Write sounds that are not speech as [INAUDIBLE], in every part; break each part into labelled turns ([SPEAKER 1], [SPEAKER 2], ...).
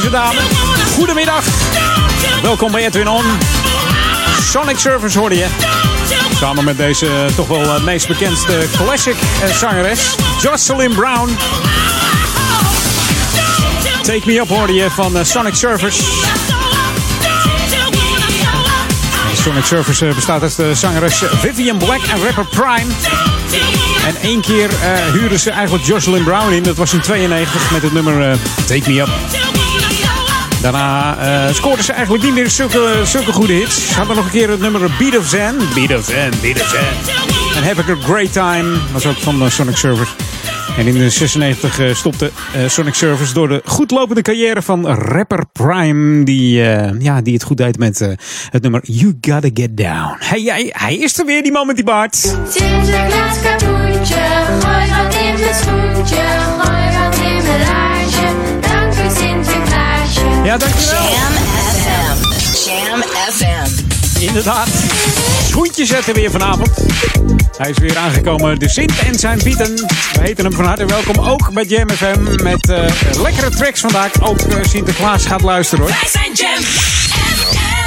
[SPEAKER 1] Deze dame. Goedemiddag. Welkom bij Edwin On. Sonic Service hoorde je. Samen met deze eh, toch wel het meest bekendste classic eh, zangeres, Jocelyn Brown. Take Me Up hoorde je van eh, Sonic Service. Sonic Service eh, bestaat uit de zangeres Vivian Black en rapper Prime. En één keer eh huurden ze eigenlijk Jocelyn Brown in. Dat was in 92 met het nummer eh, Take Me Up. Daarna eh scoorden ze eigenlijk niet meer zulke, zulke goede hits. Ze hadden nog een keer het nummer Beat of Zen. Beat of Zen, Beat of Zen. En Have a Great Time was ook van eh, Sonic Surfers. En in de 96 eh, stopte Sonic Surfers door de goedlopende carrière van rapper Prime. Die, ja, die het goed deed met het nummer You Gotta Get Down. Hey, hij, is er weer, die man met die baard.
[SPEAKER 2] Gooi wat in schoentje,
[SPEAKER 1] Ja, dankjewel.
[SPEAKER 3] Jam FM. Jam FM.
[SPEAKER 1] Inderdaad. Schoentjes zetten weer vanavond. Hij is weer aangekomen, de Sint en zijn Pieten. We heten hem van harte welkom, ook bij Jam FM. Met eh, lekkere tracks vandaag. Ook eh, Sinterklaas gaat luisteren hoor.
[SPEAKER 4] Wij zijn Jam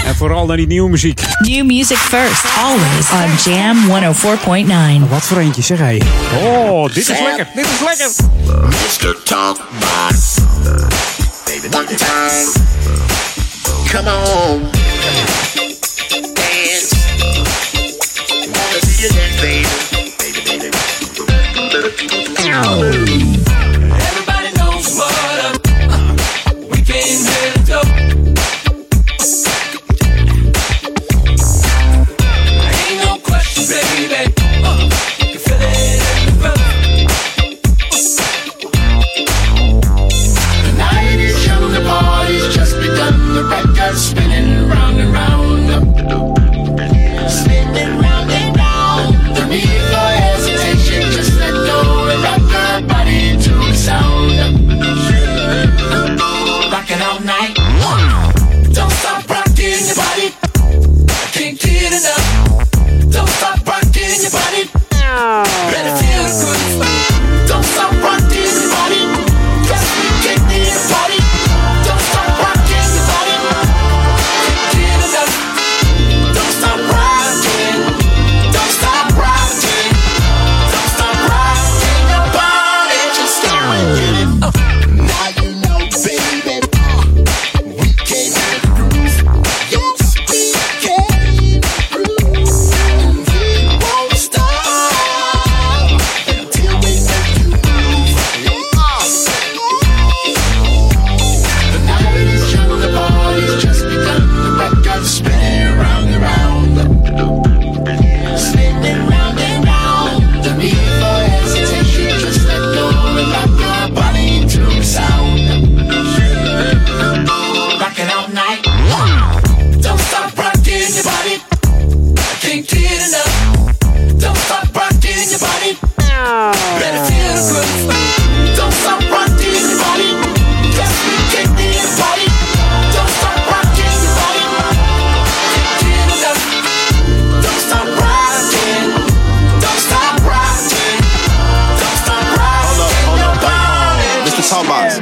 [SPEAKER 1] En vooral naar die nieuwe muziek.
[SPEAKER 5] New music first, always on Jam 104.9.
[SPEAKER 1] Wat voor eentje zeg hij. Oh, dit is lekker. Dit is lekker.
[SPEAKER 6] Mr. Talkbox. One time. Come on. Dance. Wanna see you dance, baby. Baby, baby.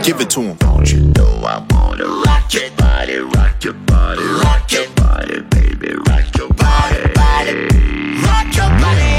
[SPEAKER 7] Give it to him.
[SPEAKER 6] Don't you know I wanna rock your body, rock your body, rock your body, baby, rock your body, body, rock your body.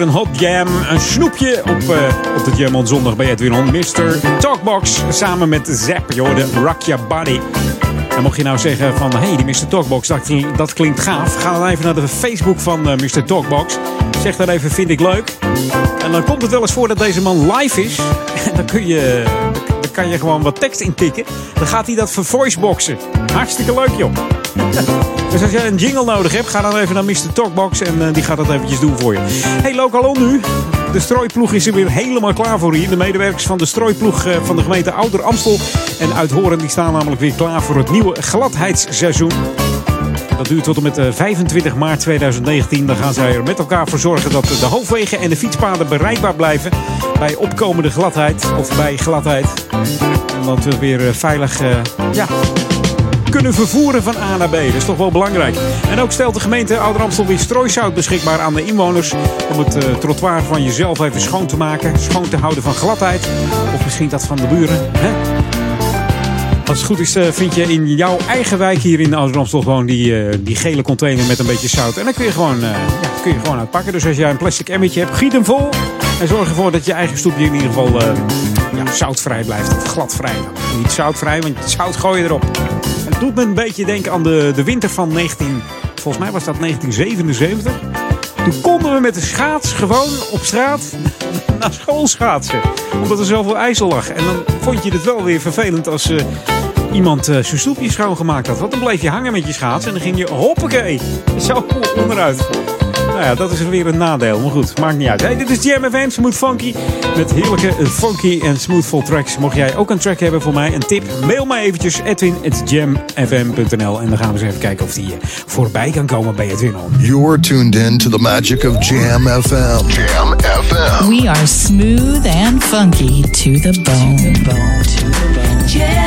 [SPEAKER 1] Een hot jam. Een snoepje op, eh, op de Jam on zondag bij Edwin On. Mr. Talkbox samen met Zap. Je hoorde Rock Your Body. En mocht je nou zeggen van, hey, die Mr. Talkbox, dat, kli- dat klinkt gaaf. Ga dan even naar de Facebook van eh, Mr. Talkbox. Zeg dan even, vind ik leuk. En dan komt het wel eens voor dat deze man live is. En [LAUGHS] dan kun je, dan kan je gewoon wat tekst intikken. Dan gaat hij dat voor voiceboxen. Hartstikke leuk, joh. Dus als jij een jingle nodig hebt, ga dan even naar Mr. Talkbox en eh, die gaat dat eventjes doen voor je. Hey, lokaal nu. De strooiploeg is er weer helemaal klaar voor hier. De medewerkers van de strooiploeg eh, van de gemeente Ouder Amstel en Uithoren die staan namelijk weer klaar voor het nieuwe gladheidsseizoen. Dat duurt tot en met eh, 25 maart 2019. Dan gaan zij er met elkaar voor zorgen dat de hoofdwegen en de fietspaden bereikbaar blijven bij opkomende gladheid of bij gladheid. En dat we weer eh, veilig eh, ja, kunnen vervoeren van A naar B. Dat is toch wel belangrijk. En ook stelt de gemeente Ouder Amstel weer strooisout beschikbaar aan de inwoners. Om het eh, trottoir van jezelf even schoon te maken. Schoon te houden van gladheid. Of misschien dat van de buren. Hè? Als het goed is, eh, vind je in jouw eigen wijk hier in Amstel gewoon die, eh, die gele container met een beetje zout. En dan kun je gewoon, ja, kun je gewoon uitpakken. Dus als jij een plastic emmertje hebt, giet hem vol. En zorg ervoor dat je eigen stoepje in ieder geval ja, zoutvrij blijft. Gladvrij. Niet zoutvrij, want zout gooi je erop. Doet me een beetje denken aan de, de winter van 19... Volgens mij was dat 1977. Toen konden we met de schaats gewoon op straat [LAUGHS] naar school schaatsen. Omdat er zoveel ijzel lag. En dan vond je het wel weer vervelend als eh, iemand eh, zijn stoepje schoongemaakt had. Want dan bleef je hangen met je schaats en dan ging je hoppakee. Zo onderuit. Nou ja, dat is weer een nadeel. Maar goed, maakt niet uit. Hey, dit is Jam FM, Smooth Funky. Met heerlijke eh, funky en smoothful tracks. Mocht jij ook een track hebben voor mij, een tip, mail mij eventjes edwin.jamfm.nl en dan gaan we eens even kijken of die eh, voorbij kan komen bij Edwin On.
[SPEAKER 8] You're tuned in to the magic of Jam FM. Jam FM.
[SPEAKER 5] We are smooth and funky to the bone. To the bone.
[SPEAKER 9] Jam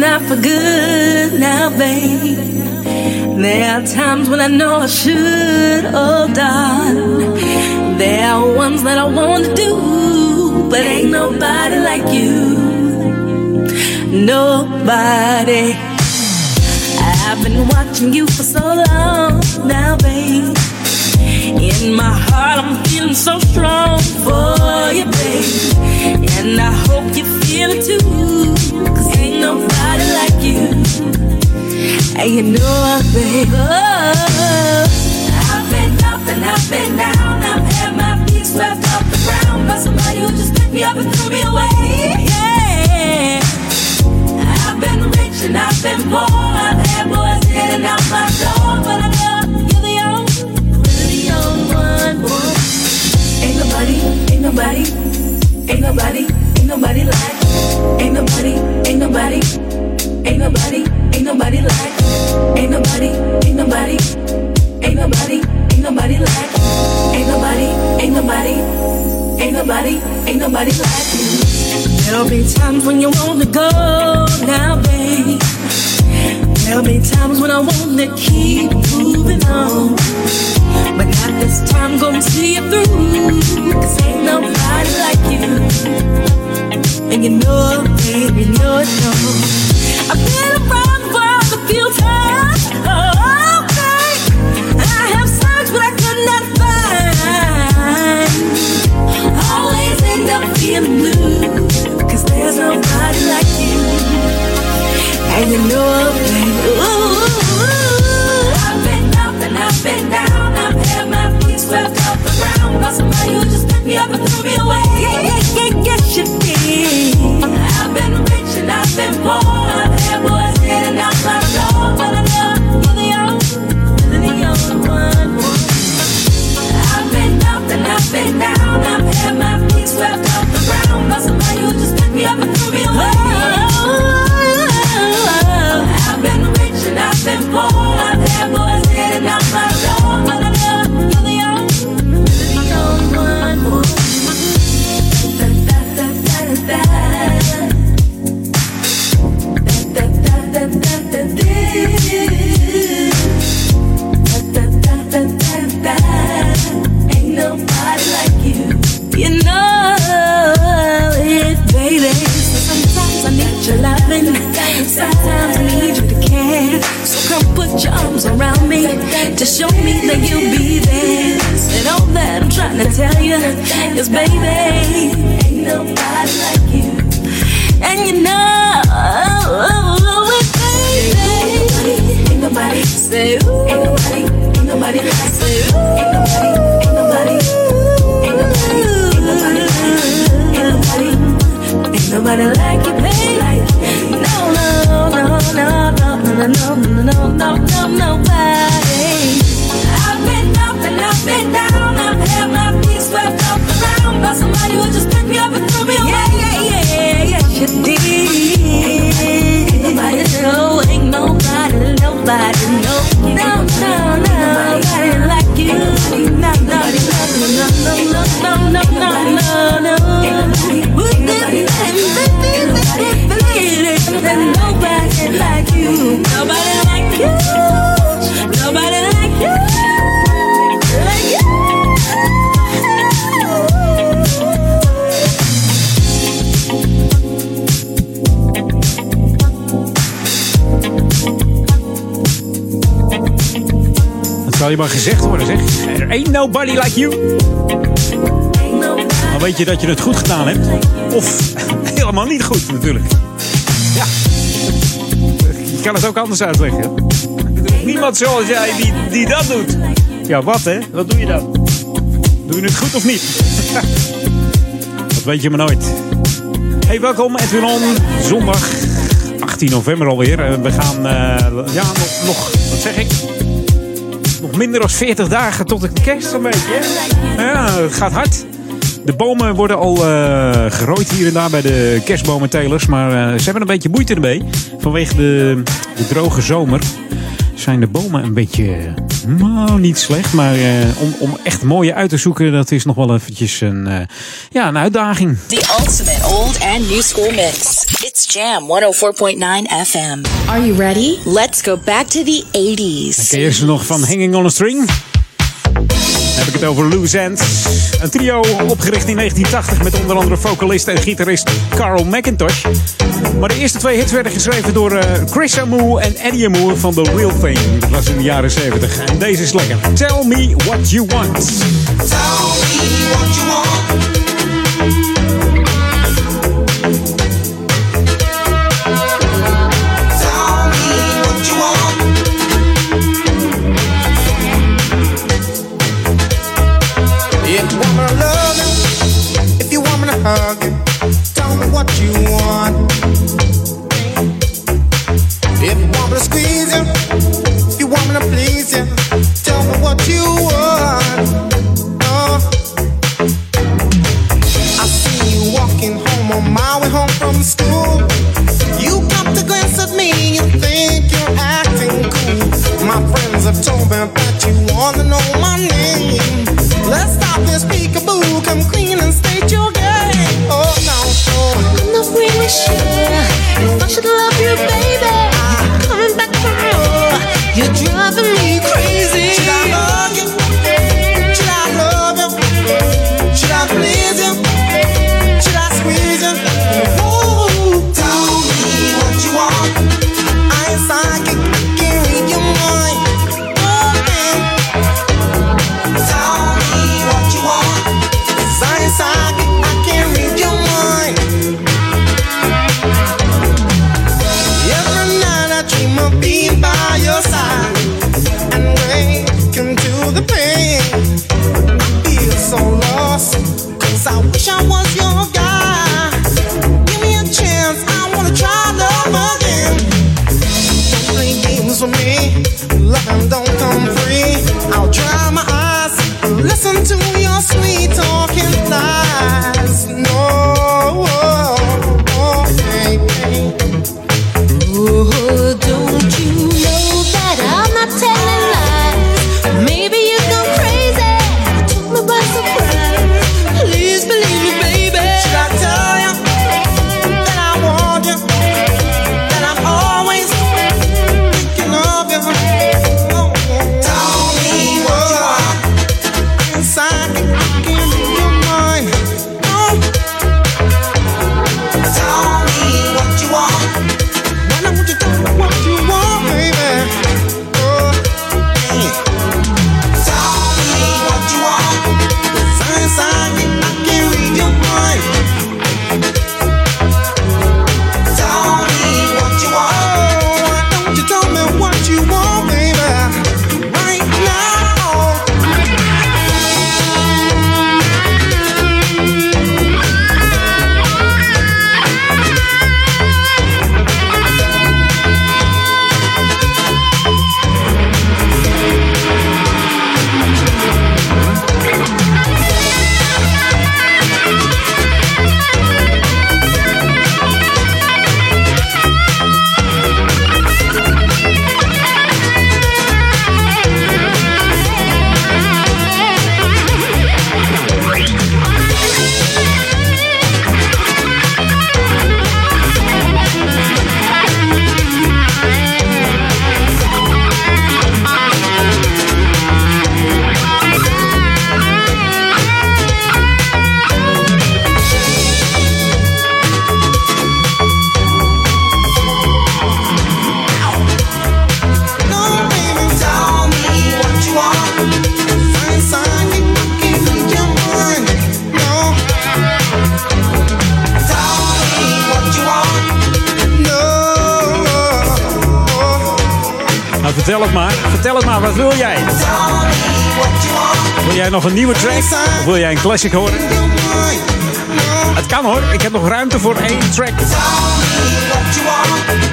[SPEAKER 4] when I good now, babe. There are times when I know I should have done. There are ones that I want to do, but ain't nobody like you. Nobody. I've been watching you for so long now, babe. In my heart, I'm feeling so strong for you, babe. And I hope you feel it too. Cause ain't nobody like you. And you know I, babe. Oh, I've been up and I've been down. I've had my feet swept off the ground by somebody who just picked me up and threw me away. Yeah. I've been rich and I've been poor. I've had boys in and out my door. But I know Ain't nobody, ain't nobody, ain't nobody, ain't nobody like. Ain't nobody, ain't nobody, ain't nobody, ain't nobody like. Ain't nobody, ain't nobody, ain't nobody, ain't nobody like. Ain't nobody, ain't nobody, ain't nobody, ain't nobody like you. There'll be times when you wanna go now, babe. There'll be times when I wanna keep moving on. But this time, gonna see you through. Cause ain't nobody like you. And you know baby, you know it, no. I've been around the world a few times. Oh, okay. I have searched, but I could not find. Always end up feeling blue. Cause there's nobody like you. And you know it, baby. Ooh. My swept off the ground by somebody who just picked me up and threw me away. Yeah, yeah, yeah, yes, you did. I've been rich and I've been poor. To care. So come put your arms around me to show me that you'll be there. Yes, baby, ain't nobody like you. And you know it, baby. Ain't nobody say ooh. Ain't nobody, ain't nobody say ooh. Ain't nobody, ain't nobody, ain't nobody, ain't nobody, ain't nobody, ain't nobody like you, baby. No, no, no, no, no, no, no, no, no, no, no, nobody. Down. I've had my feet swept off the ground by somebody who just picked me up and threw me away. Yeah, nobody nobody, nobody nobody like you. Nobody like. Nobody
[SPEAKER 1] zal je maar gezegd worden, zeg. Er ain't nobody like you. Dan weet je dat je het goed gedaan hebt. Of [LAUGHS] helemaal niet goed, natuurlijk. Ja. Je kan het ook anders uitleggen. Niemand zoals jij die, die dat doet. Ja, wat hè? Wat doe je dan? Doe je het goed of niet? [LAUGHS] Dat weet je maar nooit. Hey, welkom Edwin On. Zondag 18 november alweer. We gaan, eh, ja, nog, nog, wat zeg ik? Minder dan 40 dagen tot de kerst een beetje. Ja, het gaat hard. De bomen worden al eh, gerooid hier en daar bij de kerstbomentelers. Maar eh, ze hebben een beetje moeite ermee. Vanwege de droge zomer zijn de bomen een beetje... Nou, niet slecht. Maar eh, om, om echt mooie uit te zoeken, dat is nog wel eventjes een, eh, ja, een uitdaging.
[SPEAKER 10] The ultimate old and new school mix. It's Jam 104.9 FM. Are you ready? Let's go back to the 80s.
[SPEAKER 1] Ken je ze nog van Hanging on a String? Heb ik het over Loose Ends. Een trio opgericht in 1980 met onder andere vocalist en gitarist Carl McIntosh. Maar de eerste twee hits werden geschreven door eh, Chris Amour en Eddie Amour van The Real Thing. Dat was in de jaren 70. En deze is lekker. Tell me what you want.
[SPEAKER 11] If
[SPEAKER 12] wil jij een classic horen? Het kan hoor, ik heb nog ruimte voor één track.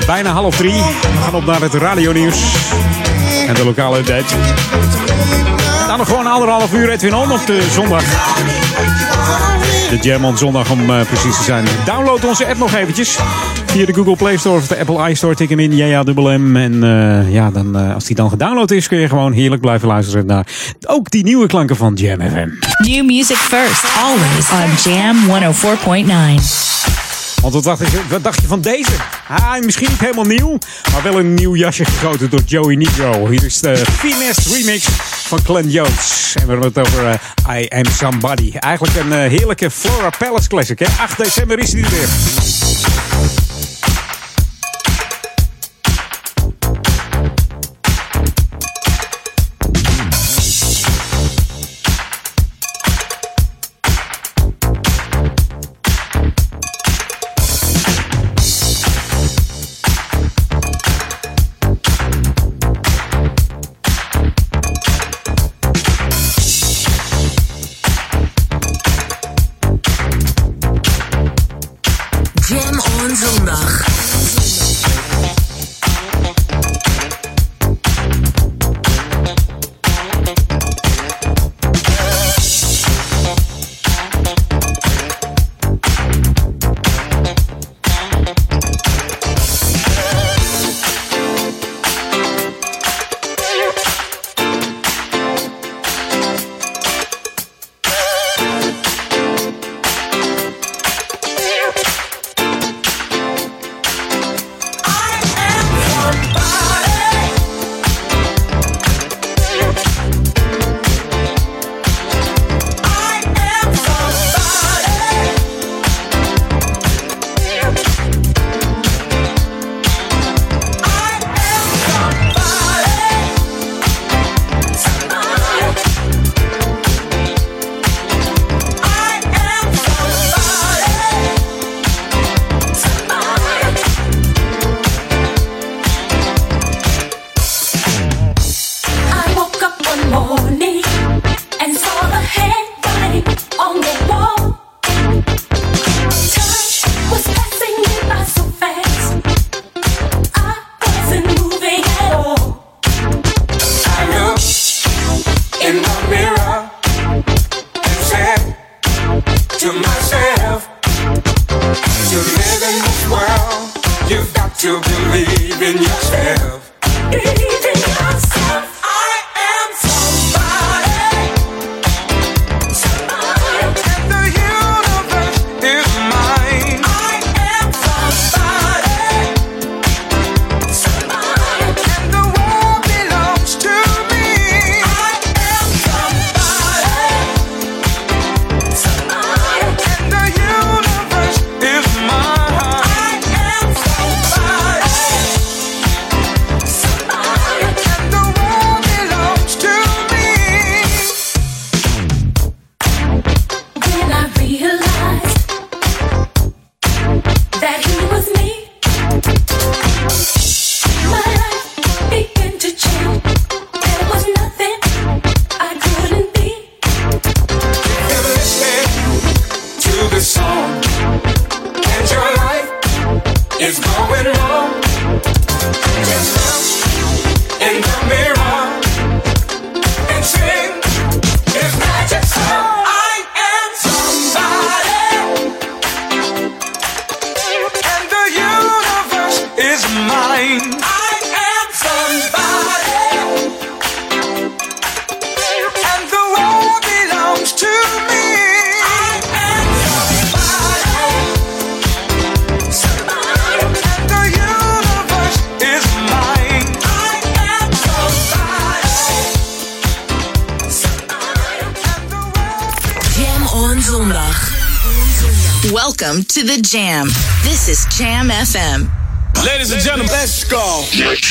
[SPEAKER 12] Bijna half drie. We gaan op naar het radionieuws. En de lokale update. Dan nog gewoon anderhalf uur Edwin On op de zondag. De Jam on zondag om eh, precies te zijn. Download onze app nog eventjes. Via de Google Play Store of de Apple iStore. Tik hem in, ja, ja, dubbel M. En eh, ja, dan, eh, als die dan gedownload is, kun je gewoon heerlijk blijven luisteren naar ook die nieuwe klanken van Jam FM.
[SPEAKER 5] New music first, always on Jam 104.9.
[SPEAKER 12] Want wat dacht, je, wat dacht je van deze? Ah, misschien niet helemaal nieuw, maar wel een nieuw jasje gegoten door Joey Negro. Hier is de Finest remix van Glenn Jones. En we hebben het over eh, I Am Somebody. Eigenlijk een eh, heerlijke Flora Palace classic. Hè? 8 december is die er weer.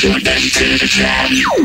[SPEAKER 13] Tune to the
[SPEAKER 14] jam.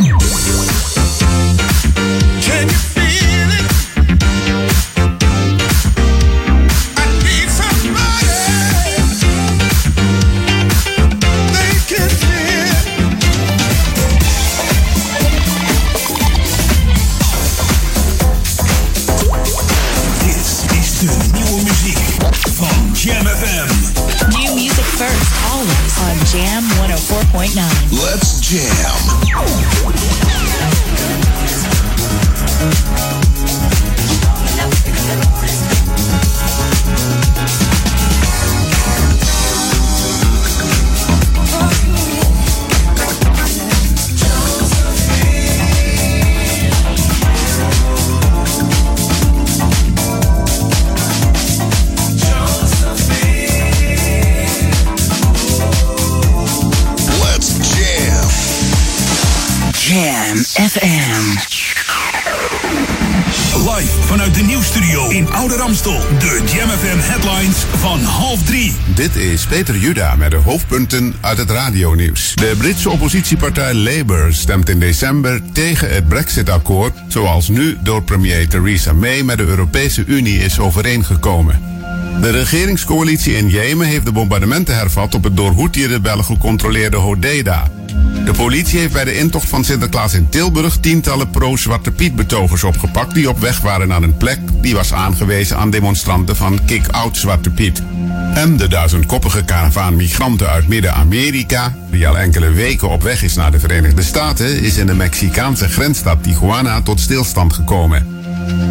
[SPEAKER 15] Peter Juda met de hoofdpunten uit het radionieuws. De Britse oppositiepartij Labour stemt in december tegen het Brexit-akkoord... zoals nu door premier Theresa May met de Europese Unie is overeengekomen. De regeringscoalitie in Jemen heeft de bombardementen hervat... op het door Houthi-rebellen gecontroleerde Hodeida. De politie heeft bij de intocht van Sinterklaas in Tilburg... tientallen pro-Zwarte Piet-betogers opgepakt... die op weg waren naar een plek die was aangewezen aan demonstranten van Kick-Out Zwarte Piet. En de duizendkoppige karavaan migranten uit Midden-Amerika... die al enkele weken op weg is naar de Verenigde Staten... is in de Mexicaanse grensstad Tijuana tot stilstand gekomen.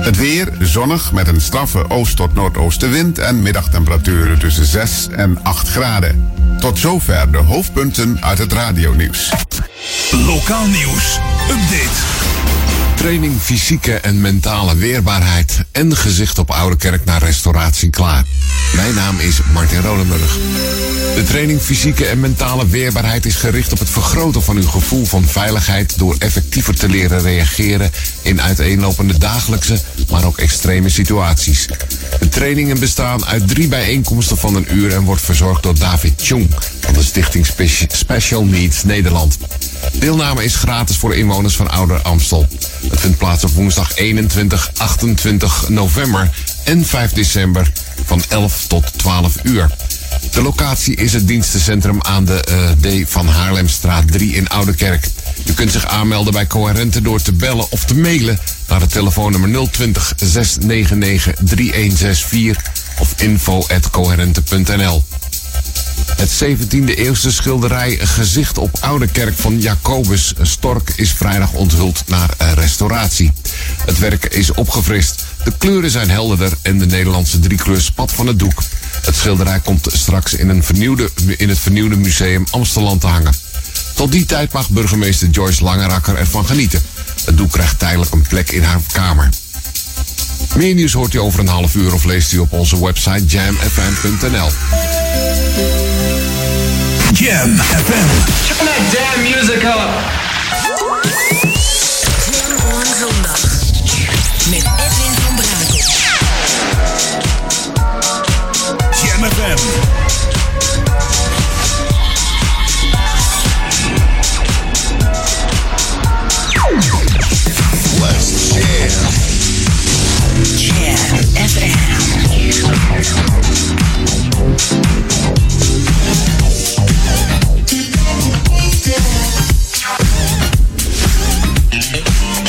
[SPEAKER 15] Het weer zonnig met een straffe oost- tot noordoostenwind... en middagtemperaturen tussen 6 en 8 graden. Tot zover de hoofdpunten uit het radionieuws.
[SPEAKER 16] Lokaal nieuws. Update.
[SPEAKER 17] Training fysieke en mentale weerbaarheid en gezicht op Oude Kerk naar restauratie klaar. Mijn naam is Martin Rodenburg. De training fysieke en mentale weerbaarheid is gericht op het vergroten van uw gevoel van veiligheid door effectiever te leren reageren in uiteenlopende dagelijkse, maar ook extreme situaties. De trainingen bestaan uit drie bijeenkomsten van een uur en wordt verzorgd door David Chung van de Stichting Speci- Special Needs Nederland. Deelname is gratis voor inwoners van Ouder Amstel. Het vindt plaats op woensdag 21, 28 november en 5 december van 11 tot 12 uur. De locatie is het dienstencentrum aan de eh, D van Haarlemstraat 3 in Oudekerk. U kunt zich aanmelden bij Coherente door te bellen of te mailen naar het telefoonnummer 020 699 3164 of info.coherente.nl. Het 17e eeuwse schilderij Gezicht op Oude Kerk van Jacobus Stork is vrijdag onthuld naar restauratie. Het werk is opgefrist. De kleuren zijn helderder en de Nederlandse driekleur spat van het doek. Het schilderij komt straks in, een vernieuwde, in het vernieuwde museum Amsterdam te hangen. Tot die tijd mag burgemeester Joyce Langerakker ervan genieten. Het doek krijgt tijdelijk een plek in haar kamer. Meer nieuws hoort u over een half uur of leest u op onze website jamfm.nl.
[SPEAKER 16] Jam FM.
[SPEAKER 18] Turn that damn music up.
[SPEAKER 9] Jam on zondag. Met Edwin van Brakel.
[SPEAKER 16] Jam FM.
[SPEAKER 8] Let's jam.
[SPEAKER 19] Jam FM.
[SPEAKER 1] Okay.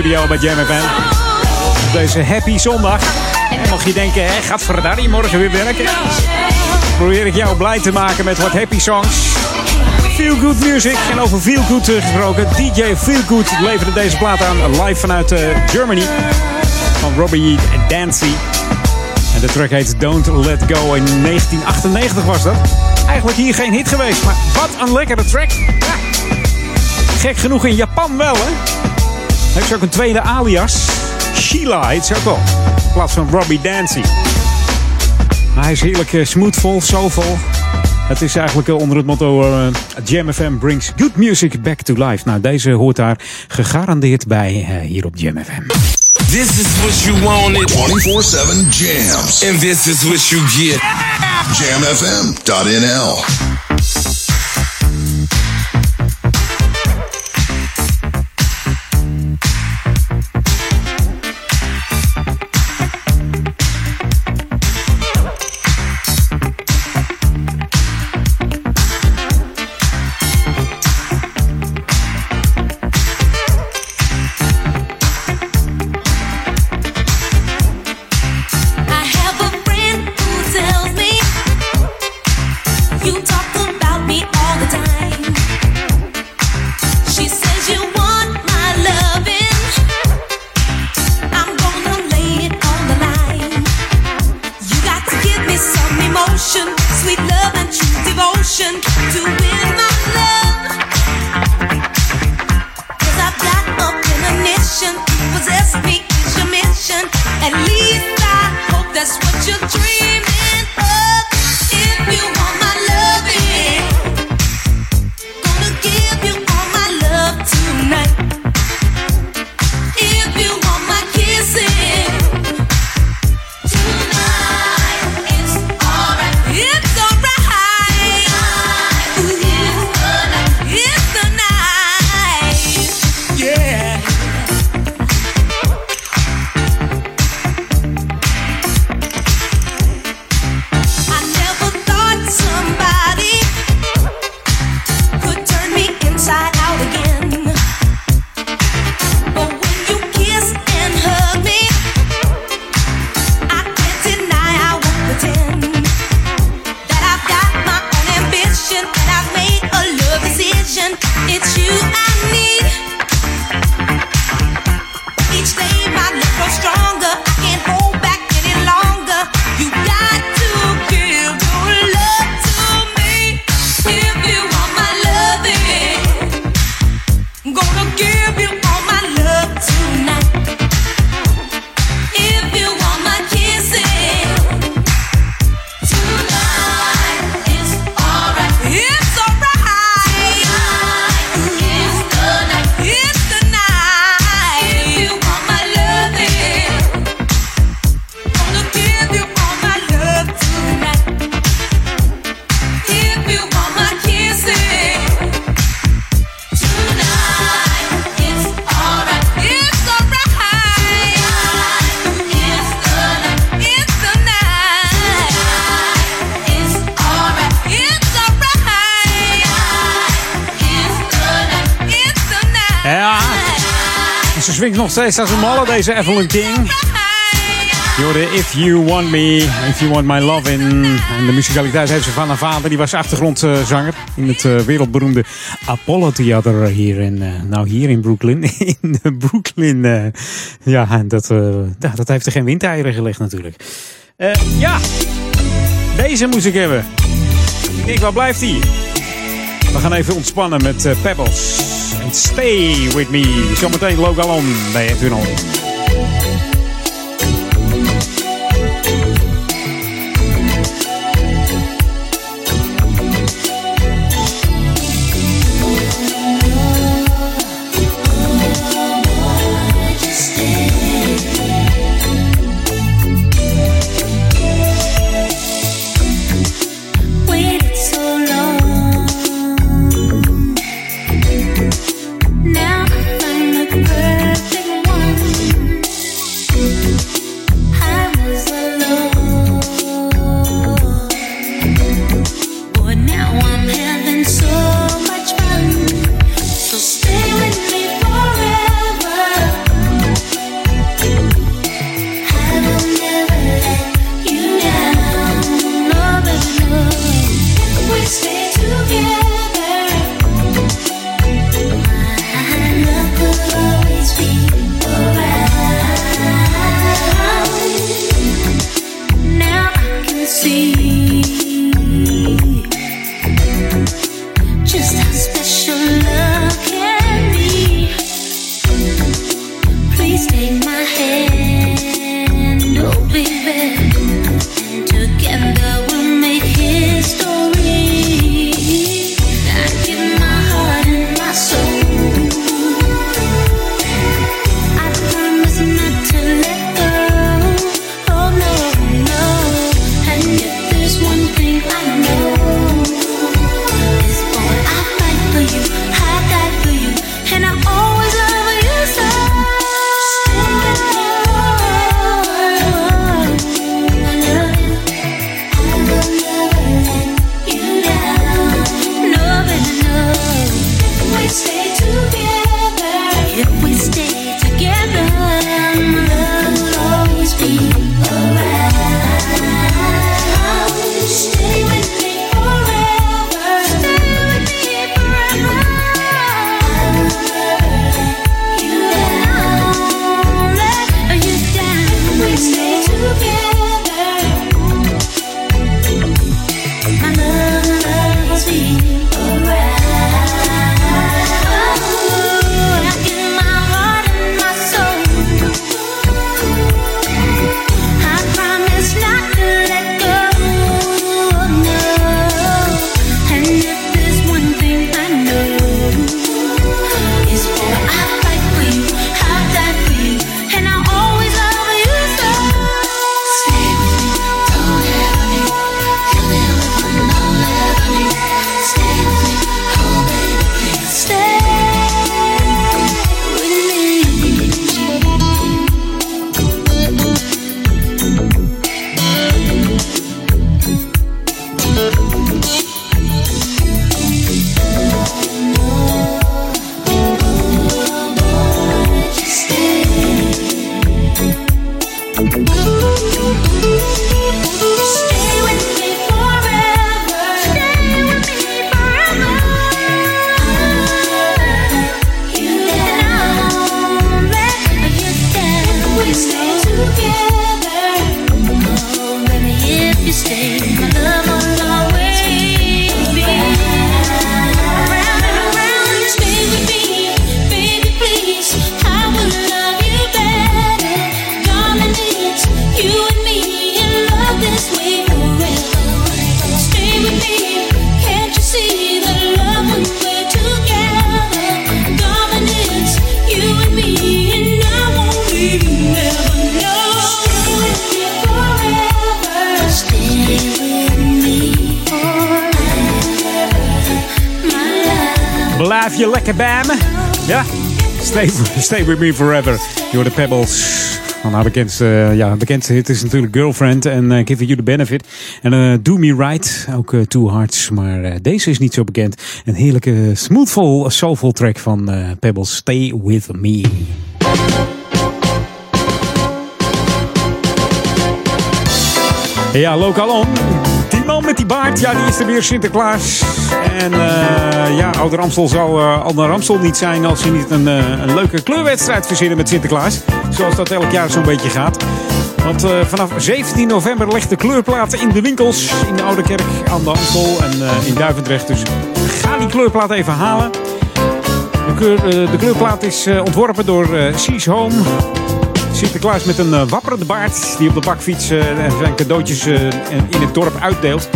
[SPEAKER 1] Studio bij Jam. Op deze happy zondag. En mocht je denken, hè, gaat Ferrari morgen weer werken? Probeer ik jou blij te maken met wat happy songs. Feel Good Music. En over Feel Good eh, gesproken. DJ Feel Good leverde deze plaat aan live vanuit eh, Germany. Van Robbie Dancy. En de track heet Don't Let Go. In 1998 was dat. Eigenlijk hier geen hit geweest. Maar wat een lekkere track. Ja. Gek genoeg in Japan wel, hè? Heeft ze ook een tweede alias. Sheila heet ze ook wel. In plaats van Robbie Dancy. Maar hij is heerlijk uh, smoothvol, soulvol. Het is eigenlijk uh, onder het motto uh, Jam FM brings good music back to life. Nou, deze hoort daar gegarandeerd bij hier op Jam FM.
[SPEAKER 20] This is what you wanted.
[SPEAKER 4] 24-7 jams.
[SPEAKER 20] And this is what you get.
[SPEAKER 4] Jamfm.nl
[SPEAKER 1] steeds als een malle, deze Evelyn King. Je hoorde If You Want Me, If You Want My Love in. En de muzikaliteit heeft ze van haar vader. Die was achtergrondzanger in het eh, wereldberoemde Apollo Theater hier in, eh, nou hier in Brooklyn. [LAUGHS] In Brooklyn. eh, ja, en dat, dat heeft er geen windeieren gelegd natuurlijk. Ja, deze moest ik hebben. Ik denk, waar blijft die? We gaan even ontspannen met Pebbles. Stay With Me. Zometeen Logalon bij
[SPEAKER 21] F1. Stay with me forever.
[SPEAKER 1] Door de Pebbles. Van haar bekendste, ja, bekendste hit is natuurlijk Girlfriend en eh, Giving You The Benefit. En eh, Do Me Right, ook eh, Two Hearts. Maar eh, deze is niet zo bekend. Een heerlijke smoothful, soulful track van eh, Pebbles. Stay With Me. Ja, lokaal om. Die man met die baard, ja, die is er weer Sinterklaas. En eh, ja, Oude Ramstel zou uh, Oude Ramstel niet zijn als hij niet een, eh, een leuke kleurwedstrijd verzinnen met Sinterklaas. Zoals dat elk jaar zo'n beetje gaat. Want eh, vanaf 17 november legt de kleurplaten in de winkels. In de Oude Kerk aan de Amstel en eh, in Duivendrecht. Dus ga die kleurplaat even halen. De, kleur, eh, de kleurplaat is eh, ontworpen door eh Seas Home. Sinterklaas met een eh, wapperende baard die op de bakfiets eh, zijn cadeautjes eh, in het dorp uitdeelt.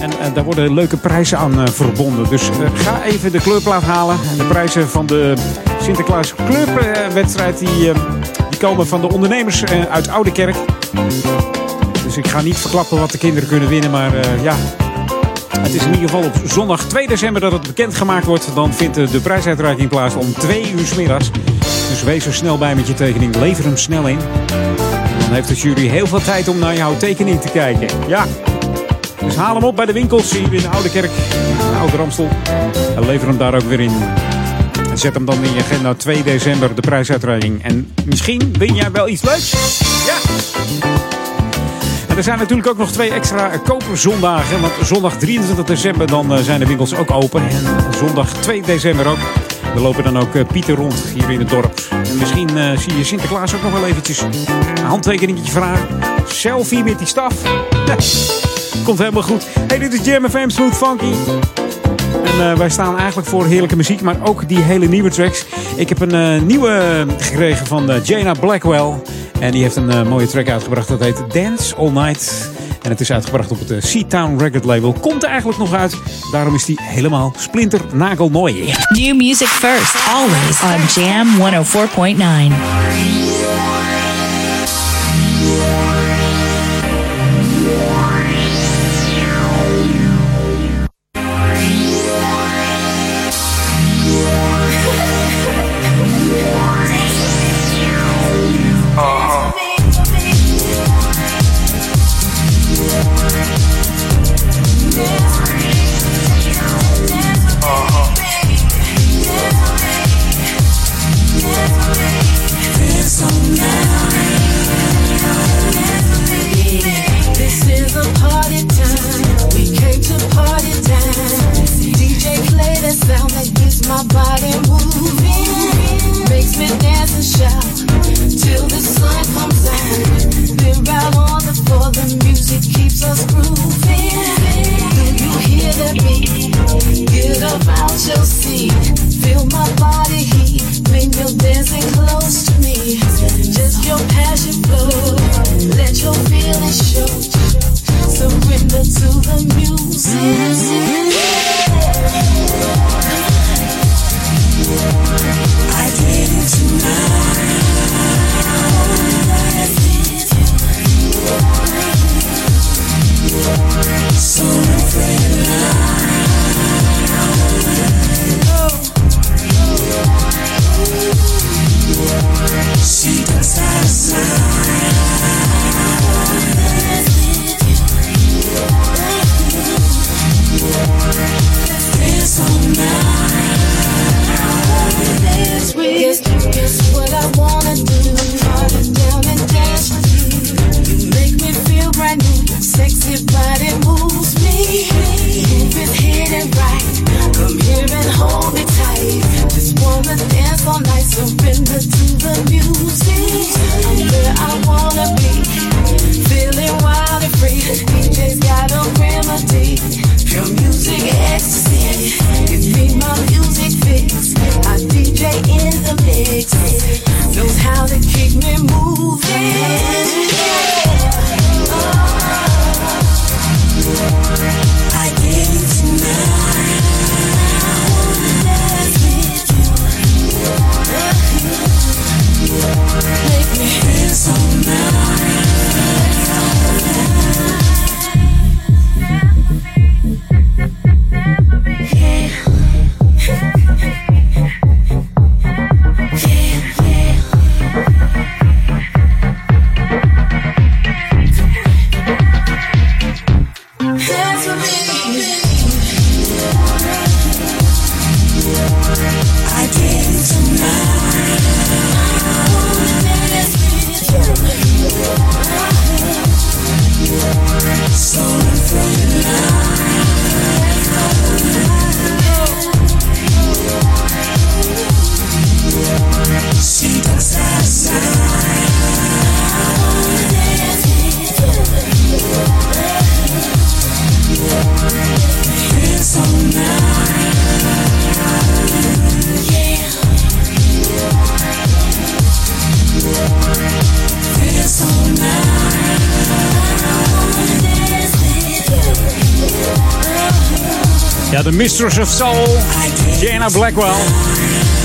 [SPEAKER 1] En daar worden leuke prijzen aan verbonden. Dus ga even de kleurplaat halen. En de prijzen van de Sinterklaas kleurwedstrijd die, die komen van de ondernemers uit Oude Kerk. Dus ik ga niet verklappen wat de kinderen kunnen winnen, maar ja, het is in ieder geval op zondag 2 december dat het bekendgemaakt wordt. Dan vindt de prijsuitreiking plaats om 2 uur 's middags. Dus wees er snel bij met je tekening. Lever hem snel in. Dan heeft de jury heel veel tijd om naar jouw tekening te kijken. Ja. Dus haal hem op bij de winkels hier in de Oude Kerk, in Oude Ramstel. En lever hem daar ook weer in. En zet hem dan in je agenda 2 december, de prijsuitreiking. En misschien win jij wel iets leuks. Ja. En er zijn natuurlijk ook nog twee extra koperzondagen. Want zondag 23 december dan eh, zijn de winkels ook open. En zondag 2 december ook. We lopen dan ook eh, Pieter rond hier in het dorp. En misschien eh, zie je Sinterklaas ook nog wel eventjes een handtekeningetje vragen. Selfie met die staf. [LAUGHS] Komt helemaal goed. Hey, dit is Jam FM Smooth Funky. Eh, wij staan eigenlijk voor heerlijke muziek, maar ook die hele nieuwe tracks. Ik heb een eh, nieuwe gekregen van eh, Jana Blackwell. En die heeft een mooie track uitgebracht. Dat heet Dance All Night. En het is uitgebracht op het Sea-Town Record label. Komt er eigenlijk nog uit. Daarom is die helemaal splinter nagelmooi.
[SPEAKER 4] New music first, always on Jam 104.9.
[SPEAKER 1] Mistress of Soul, Jana Blackwell.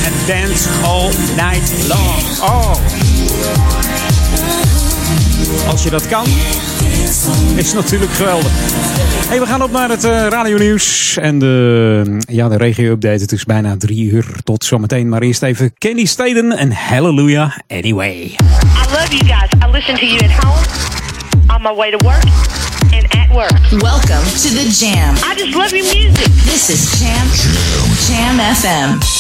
[SPEAKER 1] En Dance All Night Long. Oh. Als je dat kan, is natuurlijk geweldig. Hey, we gaan op naar het uh, radionieuws en de, ja, de regio-update. Het is bijna drie uur. Tot zometeen. Maar eerst even Kenny Staden en Hallelujah Anyway.
[SPEAKER 22] I love you guys. I listen to you at home, on my way to work, and at work.
[SPEAKER 4] Welcome to the Jam.
[SPEAKER 22] I just love your music.
[SPEAKER 4] This is Jam Jam FM.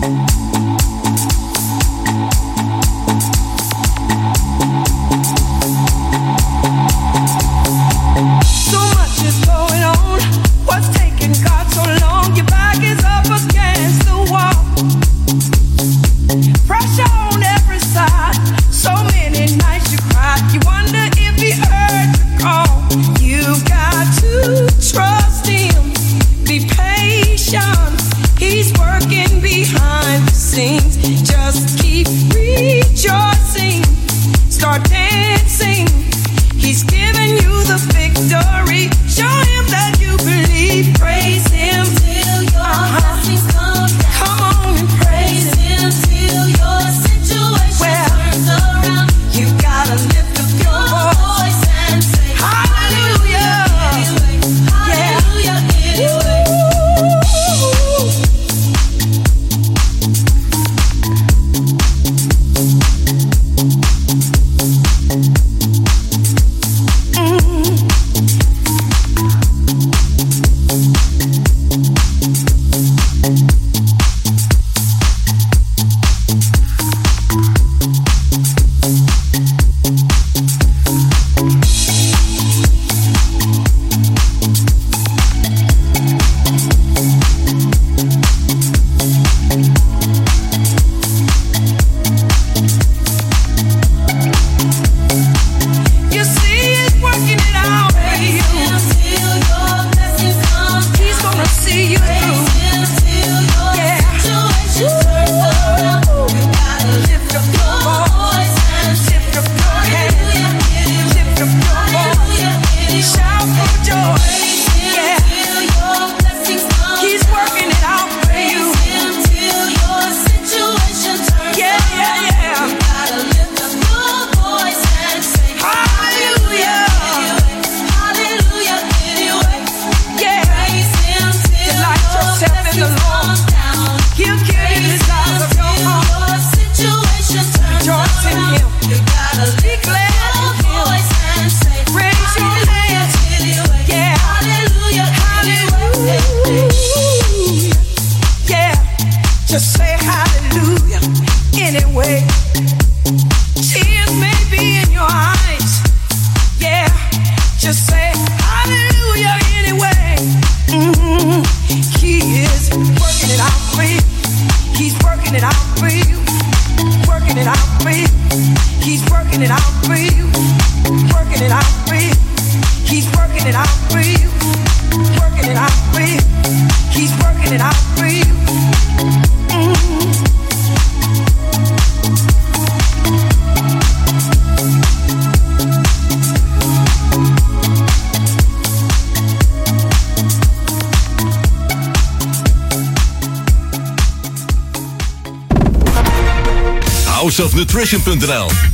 [SPEAKER 4] Thank you.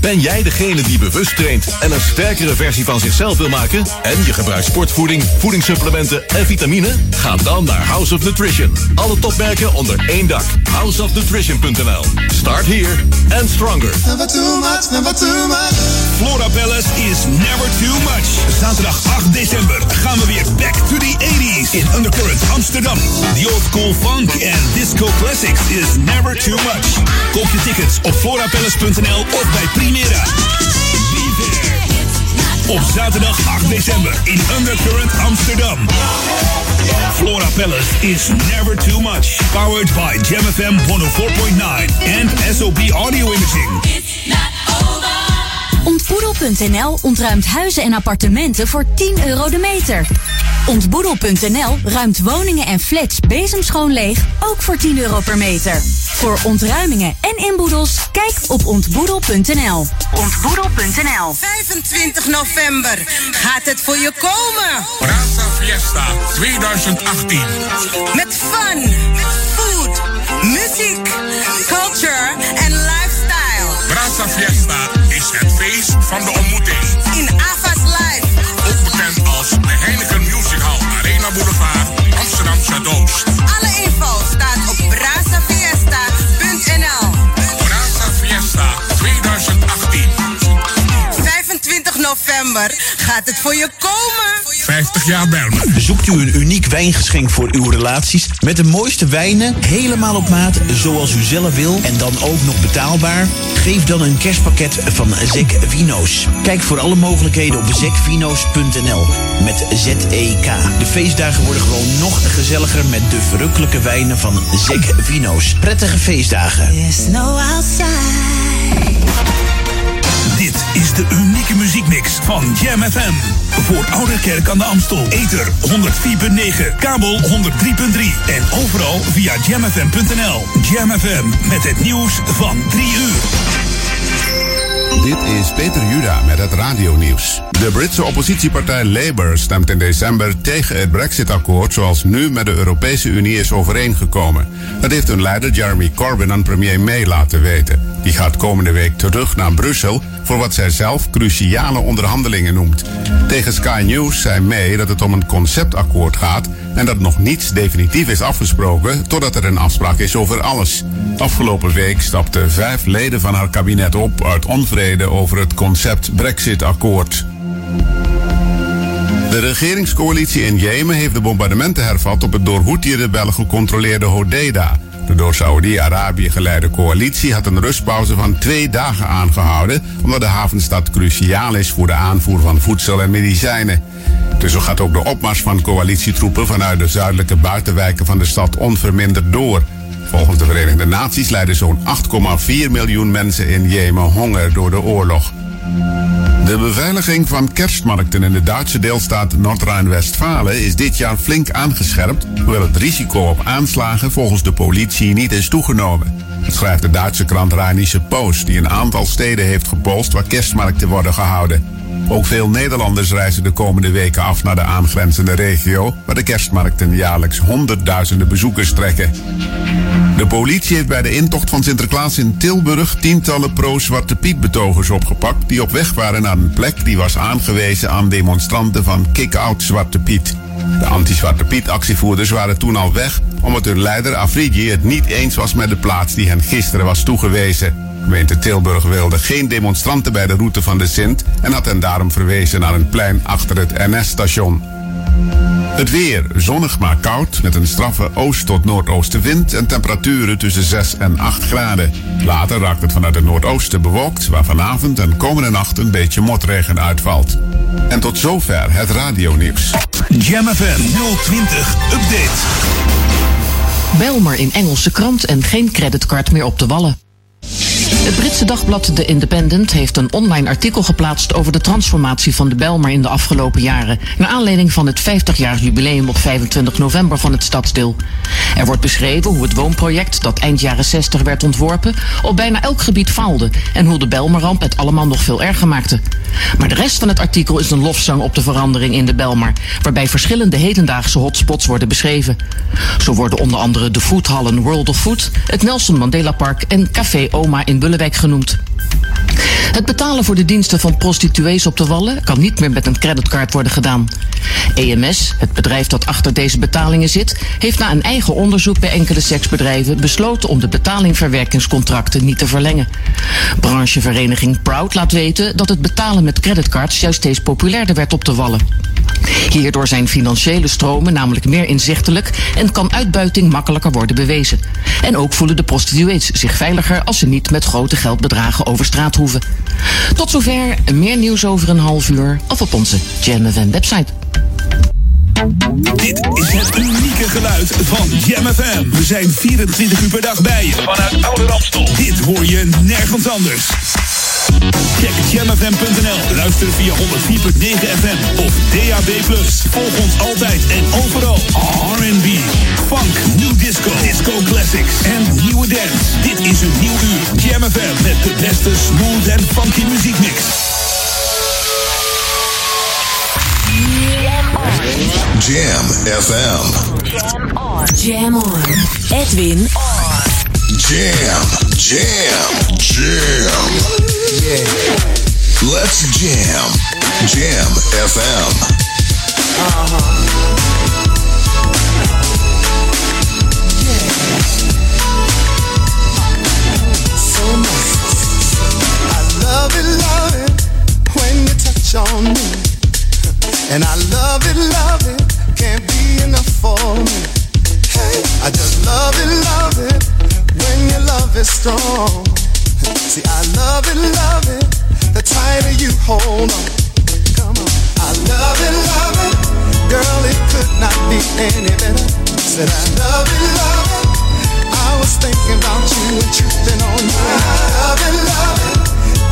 [SPEAKER 23] Ben jij degene die bewust traint en een sterkere versie van zichzelf wil maken? En je gebruikt sportvoeding, voedingssupplementen en vitamine? Ga dan naar House of Nutrition. Alle topmerken onder één dak. Houseofnutrition.nl. Start here and stronger.
[SPEAKER 16] Never too much, never too much. Flora Palace is never too much. Zaterdag 8 december gaan we weer back to the 80s in Undercurrent Amsterdam. The old school funk and disco classics is never too much. Koop je tickets op florapalace.nl of bij Primera. Be there. Op zaterdag 8 december in Undercurrent Amsterdam. Flora Palace is never too much. Powered by Jam FM 104.9 and SOP Audio Imaging.
[SPEAKER 24] Ontboedel.nl ontruimt huizen en appartementen voor 10 euro de meter. Ontboedel.nl ruimt woningen en flats bezemschoon leeg, ook voor 10 euro per meter. Voor ontruimingen en inboedels, kijk op ontboedel.nl. Ontboedel.nl
[SPEAKER 25] 25 november gaat het voor je komen.
[SPEAKER 26] Brasa Fiesta 2018.
[SPEAKER 25] Met fun, food, muziek, culture en lifestyle.
[SPEAKER 26] Brasa Fiesta is het feest van de ontmoeting.
[SPEAKER 25] In Ava's Live.
[SPEAKER 26] Ook bekend als de Heineken Music Hall Arena Boulevard Amsterdam Zuidoost.
[SPEAKER 25] 25 november gaat het voor je komen.
[SPEAKER 26] 50 jaar Belmer.
[SPEAKER 27] Zoekt u een uniek wijngeschenk voor uw relaties met de mooiste wijnen, helemaal op maat, zoals u zelf wil en dan ook nog betaalbaar? Geef dan een kerstpakket van Zek Vino's. Kijk voor alle mogelijkheden op zekvino's.nl met Z-E-K. De feestdagen worden gewoon nog gezelliger met de verrukkelijke wijnen van Zek Vino's. Prettige feestdagen.
[SPEAKER 16] Dit is de unieke muziekmix van Jam FM. Voor Ouderkerk aan de Amstel. Ether 104.9, kabel 103.3 en overal via jamfm.nl. Jam FM met het nieuws van 3 uur.
[SPEAKER 15] Dit is Peter Juda met het radionieuws. De Britse oppositiepartij Labour stemt in december tegen het Brexit-akkoord zoals nu met de Europese Unie is overeengekomen. Dat heeft hun leider Jeremy Corbyn aan premier May laten weten. Die gaat komende week terug naar Brussel voor wat zij zelf cruciale onderhandelingen noemt. Tegen Sky News zei May dat het om een conceptakkoord gaat en dat nog niets definitief is afgesproken totdat er een afspraak is over alles. Afgelopen week stapten vijf leden van haar kabinet op uit onvrede over het concept Brexit-akkoord. De regeringscoalitie in Jemen heeft de bombardementen hervat op het door Houthi-rebellen gecontroleerde Hodeida. De door Saoedi-Arabië geleide coalitie had een rustpauze van twee dagen aangehouden, omdat de havenstad cruciaal is voor de aanvoer van voedsel en medicijnen. Dus zo gaat ook de opmars van coalitietroepen vanuit de zuidelijke buitenwijken van de stad onverminderd door. Volgens de Verenigde Naties lijden zo'n 8,4 miljoen mensen in Jemen honger door de oorlog. De beveiliging van kerstmarkten in de Duitse deelstaat Noord-Rijn-Westfalen is dit jaar flink aangescherpt, hoewel het risico op aanslagen volgens de politie niet is toegenomen. Schrijft de Duitse krant Rheinische Post, die een aantal steden heeft gepolst waar kerstmarkten worden gehouden. Ook veel Nederlanders reizen de komende weken af naar de aangrenzende regio, waar de kerstmarkten jaarlijks honderdduizenden bezoekers trekken. De politie heeft bij de intocht van Sinterklaas in Tilburg tientallen pro-Zwarte Piet betogers opgepakt die op weg waren naar een plek die was aangewezen aan demonstranten van Kick-Out Zwarte Piet. De anti-Zwarte Piet actievoerders waren toen al weg omdat hun leider Afridi het niet eens was met de plaats die hen gisteren was toegewezen. Gemeente Tilburg wilde geen demonstranten bij de route van de Sint en had hen daarom verwezen naar een plein achter het NS-station. Het weer, zonnig maar koud, met een straffe oost- tot noordoostenwind en temperaturen tussen 6 en 8 graden. Later raakt het vanuit het noordoosten bewolkt, waar vanavond en komende nacht een beetje motregen uitvalt. En tot zover het radionieuws.
[SPEAKER 16] Jam FM 020 Update.
[SPEAKER 28] Belmer in Engelse krant en geen creditcard meer op de wallen. Het Britse dagblad The Independent heeft een online artikel geplaatst over de transformatie van de Belmer in de afgelopen jaren, naar aanleiding van het 50-jarig jubileum op 25 november van het stadsdeel. Er wordt beschreven hoe het woonproject, dat eind jaren 60 werd ontworpen, op bijna elk gebied faalde en hoe de Belmerramp het allemaal nog veel erger maakte. Maar de rest van het artikel is een lofzang op de verandering in de Belmar, waarbij verschillende hedendaagse hotspots worden beschreven. Zo worden onder andere de foodhallen World of Food, het Nelson Mandela Park en Café Oma in Bullewijk genoemd. Het betalen voor de diensten van prostituees op de Wallen kan niet meer met een creditcard worden gedaan. EMS, het bedrijf dat achter deze betalingen zit, heeft na een eigen onderzoek bij enkele seksbedrijven besloten om de betalingverwerkingscontracten niet te verlengen. Branchevereniging Proud laat weten dat het betalen met creditcards juist steeds populairder werd op de Wallen. Hierdoor zijn financiële stromen namelijk meer inzichtelijk en kan uitbuiting makkelijker worden bewezen. En ook voelen de prostituees zich veiliger als ze niet met grote geldbedragen over straat hoeven. Tot zover, meer nieuws over een half uur of op onze Jam FM website.
[SPEAKER 16] Dit is het unieke geluid van Jam. We zijn 24 uur per dag bij je. Vanuit Oude Ramstel. Dit hoor je nergens anders. Check jamfm.nl. Luister via 104.9 FM of DAB+. Volg ons altijd en overal. R&B, funk, new disco, disco classics en nieuwe dance. Dit is een nieuw uur. Jam FM met de beste smooth en funky muziekmix.
[SPEAKER 8] Jam FM.
[SPEAKER 9] Jam on. Jam on. Edwin on.
[SPEAKER 8] Jam, jam, jam.
[SPEAKER 14] Yeah.
[SPEAKER 8] Let's jam. Jam FM.
[SPEAKER 14] I love it, love it when you touch on me. And I love it, love it, can't be enough for me. Hey, I just love it, love it when your love is strong. See, I love it, love it, the tighter you hold on. Come on. I love it, love it, girl, it could not be any better. Said I love it, love it. I was thinking about you and tripping on you. I love it, love it.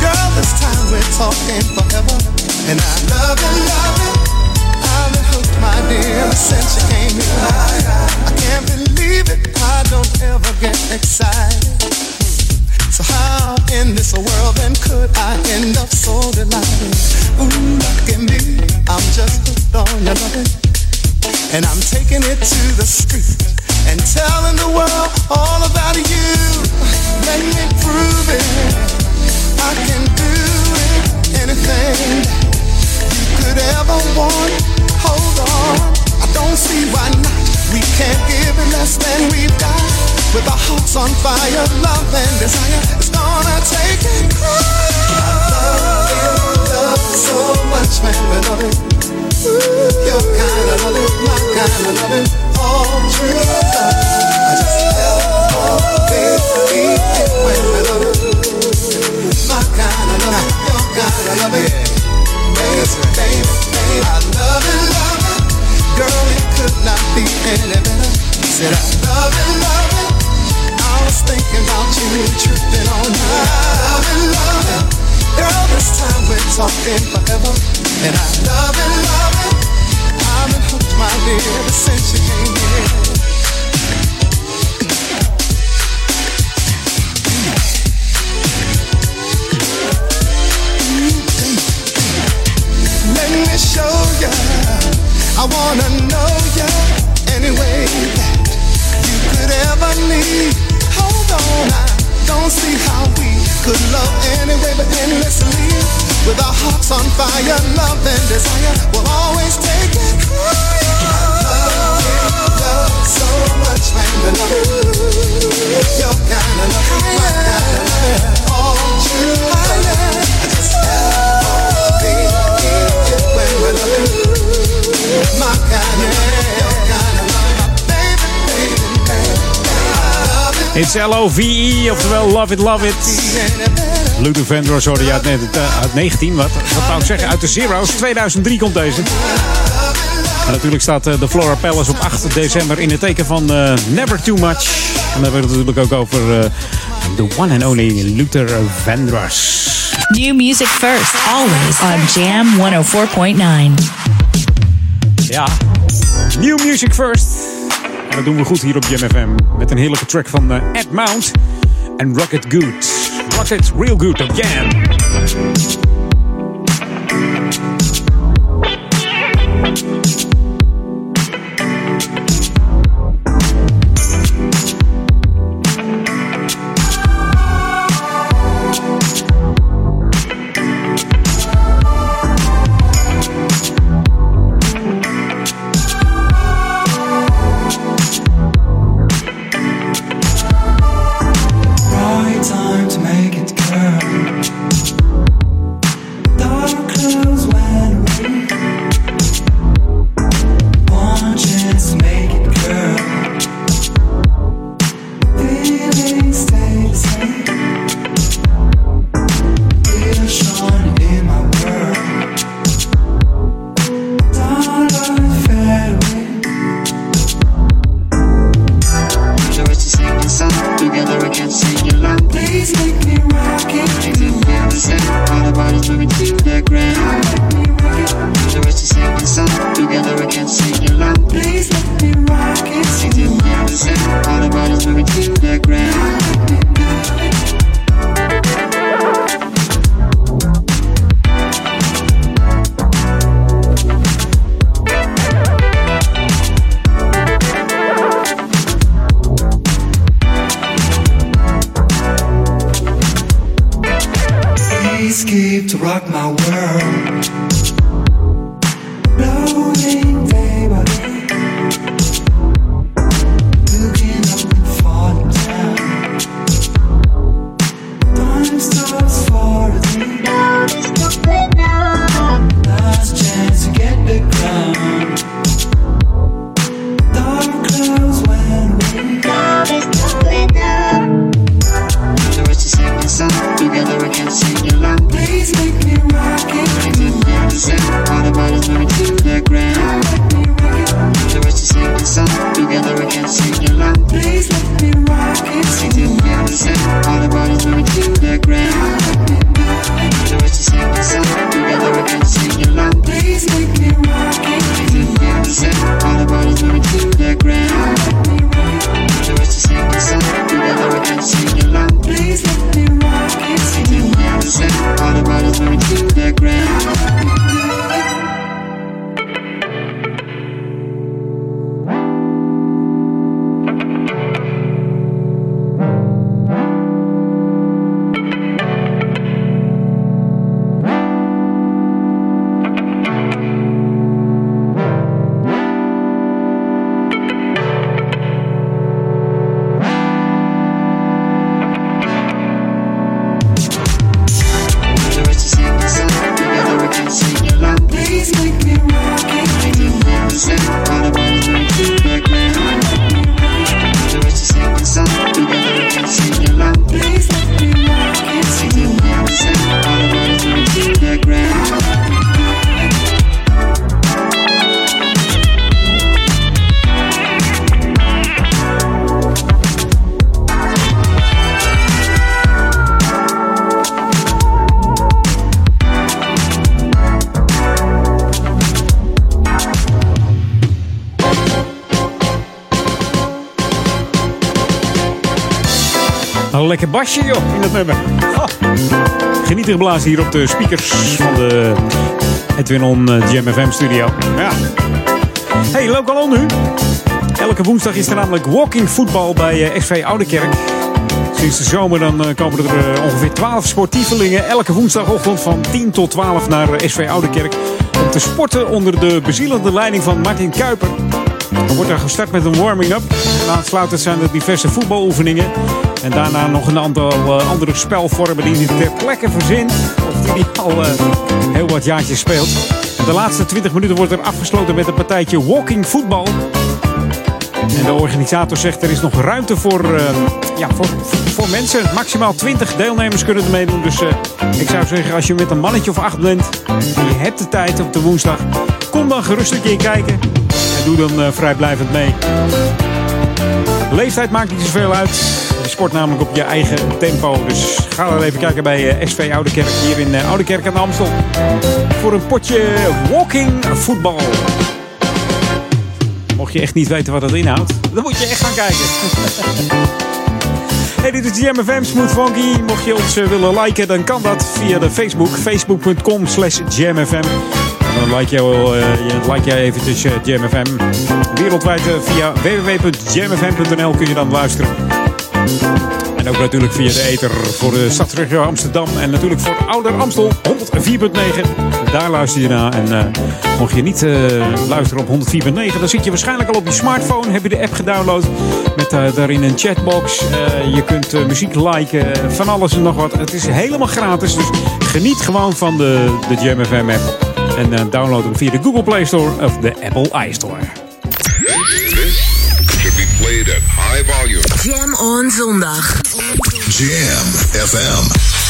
[SPEAKER 14] Girl, this time we're talking forever. And I love it, love it. I've been hooked, my dear, since you came here. I can't believe it. I don't ever get excited. So how in this world then could I end up so delighted? Ooh, look at me. I'm just hooked on your loving. And I'm taking it to the and telling the world all about you. Let me prove it. I can do it. Anything you could ever want. Hold on. I don't see why not. We can't give it less than we've got. With our hearts on fire, love and desire, it's gonna take it. I love love so much, man, we love it. Your kind of love, my kind of love, all true love. I just love, baby, when we love it. My kind of love, your kind of love, baby, baby, baby. I love it, love it, girl, could not be any better. Said I love it, love it. I was thinking about you, tripping you. I love it, love it. Girl, this time we're talking forever. And I love it, love it. I've been hooked, my dear, since you came here. Let me show ya. I wanna know ya anyway that you could ever need. Hold on, I don't see how we could love anyway but endlessly. With our hearts on fire, love and desire will always take it higher.
[SPEAKER 1] It's L-O-V-E, oftewel Love It, Love It. Luther Vandross hoorde je uit, net- uit 19, wat, wat wou ik zeggen, uit de Zero's. 2003 komt deze. En natuurlijk staat eh, de Flora Palace op 8 december in het teken van eh, Never Too Much. En dan hebben we het natuurlijk ook over eh, the one and only Luther Vandross.
[SPEAKER 10] New music first, always on Jam 104.9.
[SPEAKER 1] Ja, new music first. Dat doen we goed hier op JMFM. Met een heerlijke track van eh, Ed Mount en Rocket Good. Rocket Real Good op Jam. Lekker basje joh, in het nummer. Ha. Geniet geblazen hier op de speakers van de Edwin On eh, Jam FM studio. Ja. Hey, lokaal on nu. Elke woensdag is er namelijk walking voetbal bij eh, SV Oudekerk. Sinds de zomer dan eh, komen er eh, ongeveer 12 sportievelingen elke woensdagochtend van 10 tot 12 naar eh, SV Oudekerk. Om te sporten onder de bezielende leiding van Martin Kuiper. Dan wordt er gestart met een warming-up. En aansluitend zijn er diverse voetbaloefeningen. En daarna nog een aantal eh, andere spelvormen die hij ter plekke verzint. Of die hij al eh, heel wat jaartjes speelt. De laatste 20 minuten wordt er afgesloten met een partijtje walking voetbal. En de organisator zegt er is nog ruimte voor, eh, ja, voor, voor, mensen. Maximaal 20 deelnemers kunnen er meedoen. Dus ik zou zeggen, als je met een mannetje of acht bent en je hebt de tijd op de woensdag, kom dan gerust een keer kijken. En doe dan vrijblijvend mee. Leeftijd maakt niet zoveel uit. Sport namelijk op je eigen tempo. Dus ga dan even kijken bij eh, SV Oudekerk hier in eh, Oudekerk aan de Amstel. Voor een potje walking voetbal. Mocht je echt niet weten wat dat inhoudt, dan moet je echt gaan kijken. [LAUGHS] Hey, dit is Jam FM Smooth Funky. Mocht je ons eh, willen liken, dan kan dat via de Facebook. Facebook.com slash jamfm. Dan like, jou, uh, like jij eventjes uh, Jam FM. Wereldwijd via www.jamfm.nl kun je dan luisteren. En ook natuurlijk via de ether voor de stadsregio Amsterdam. En natuurlijk voor Ouder Amstel 104.9. Daar luister je naar. En uh, mocht je niet uh, luisteren op 104.9, dan zit je waarschijnlijk al op je smartphone. Heb je de app gedownload met uh, daarin een chatbox. je kunt muziek liken, van alles en nog wat. Het is helemaal gratis. Dus geniet gewoon van de, de Jam FM app. En download hem via de Google Play Store of de Apple iStore.
[SPEAKER 8] Played at high volume.
[SPEAKER 9] Jam on zondag.
[SPEAKER 8] Jam FM.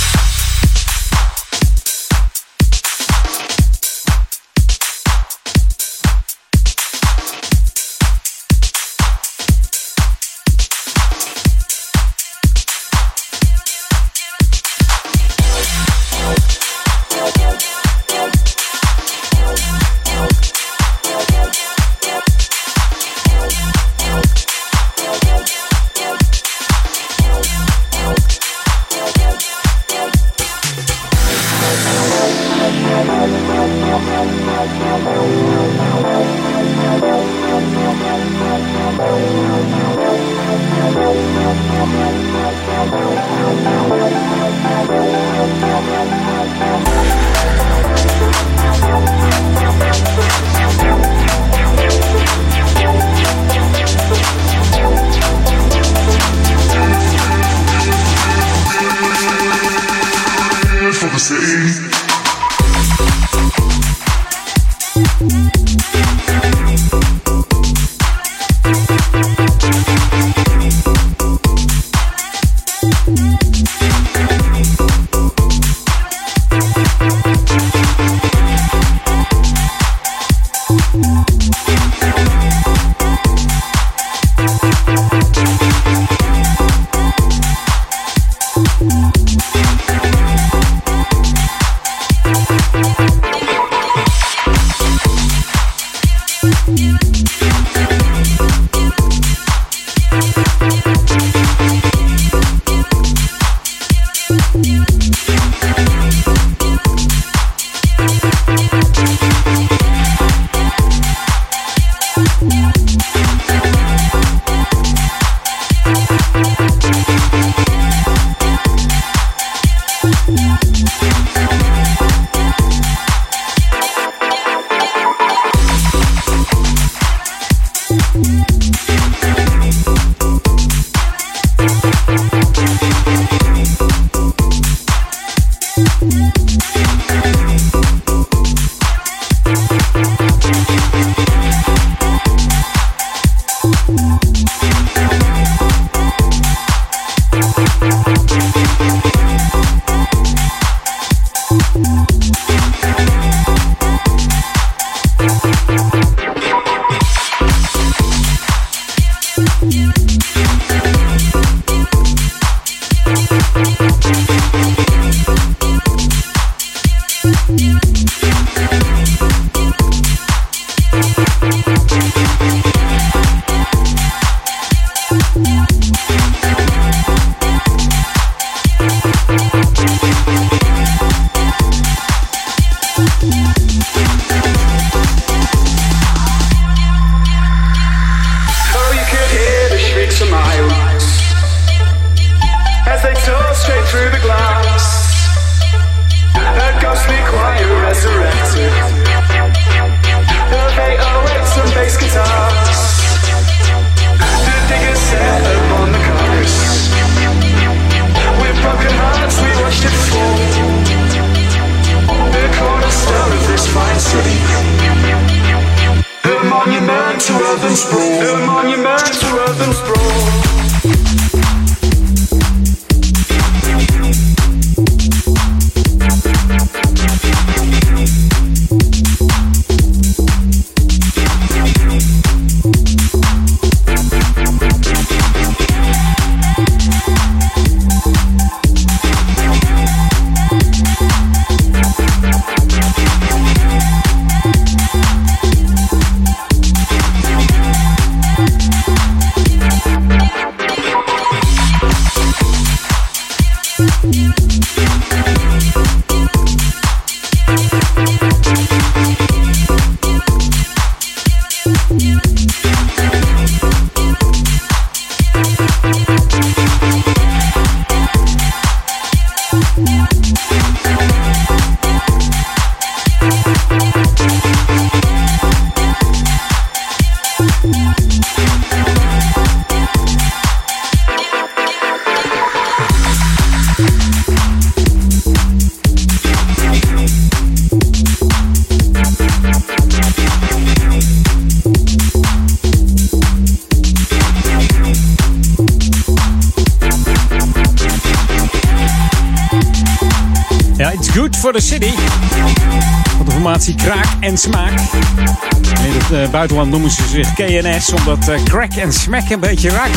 [SPEAKER 1] Buitenland noemen ze zich KNS, omdat uh, crack en smack een beetje raak.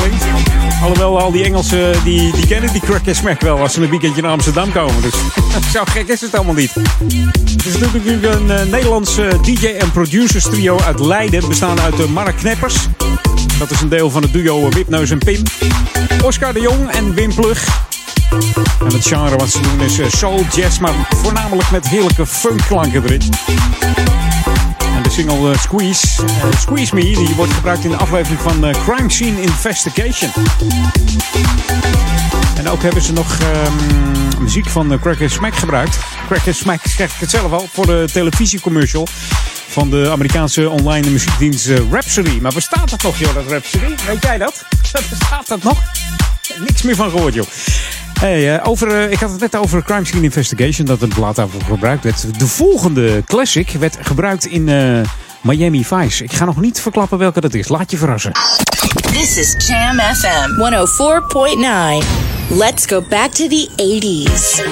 [SPEAKER 1] Alhoewel al die Engelsen, die, die kennen die crack en smack wel als ze een weekendje naar Amsterdam komen. Dus [LAUGHS] zo gek is het allemaal niet. Het is natuurlijk een uh, Nederlands DJ en producers trio uit Leiden, bestaande uit Mark Kneppers. Dat is een deel van het duo Wipneus en Pim. Oscar de Jong en Wim Plug. En het genre wat ze doen is soul, jazz, maar voornamelijk met heerlijke funkklanken erin. Single uh, Squeeze, uh, Squeeze Me, die wordt gebruikt in de aflevering van uh, Crime Scene Investigation. En ook hebben ze nog um, muziek van Cracker Smack gebruikt. Cracker Smack ik het zelf al, voor de televisiecommercial van de Amerikaanse online muziekdienst Rhapsody. Maar bestaat dat nog, joh, dat Rhapsody? Weet jij dat? [LAUGHS] Bestaat dat nog? Niks meer van gehoord, joh. Hey, uh, over, uh, ik had het net over Crime Scene Investigation, dat het blad daarvoor gebruikt werd. De volgende classic werd gebruikt in uh, Miami Vice. Ik ga nog niet verklappen welke dat is. Laat je verrassen.
[SPEAKER 10] This is Jam FM 104.9. Let's go back to the 80s.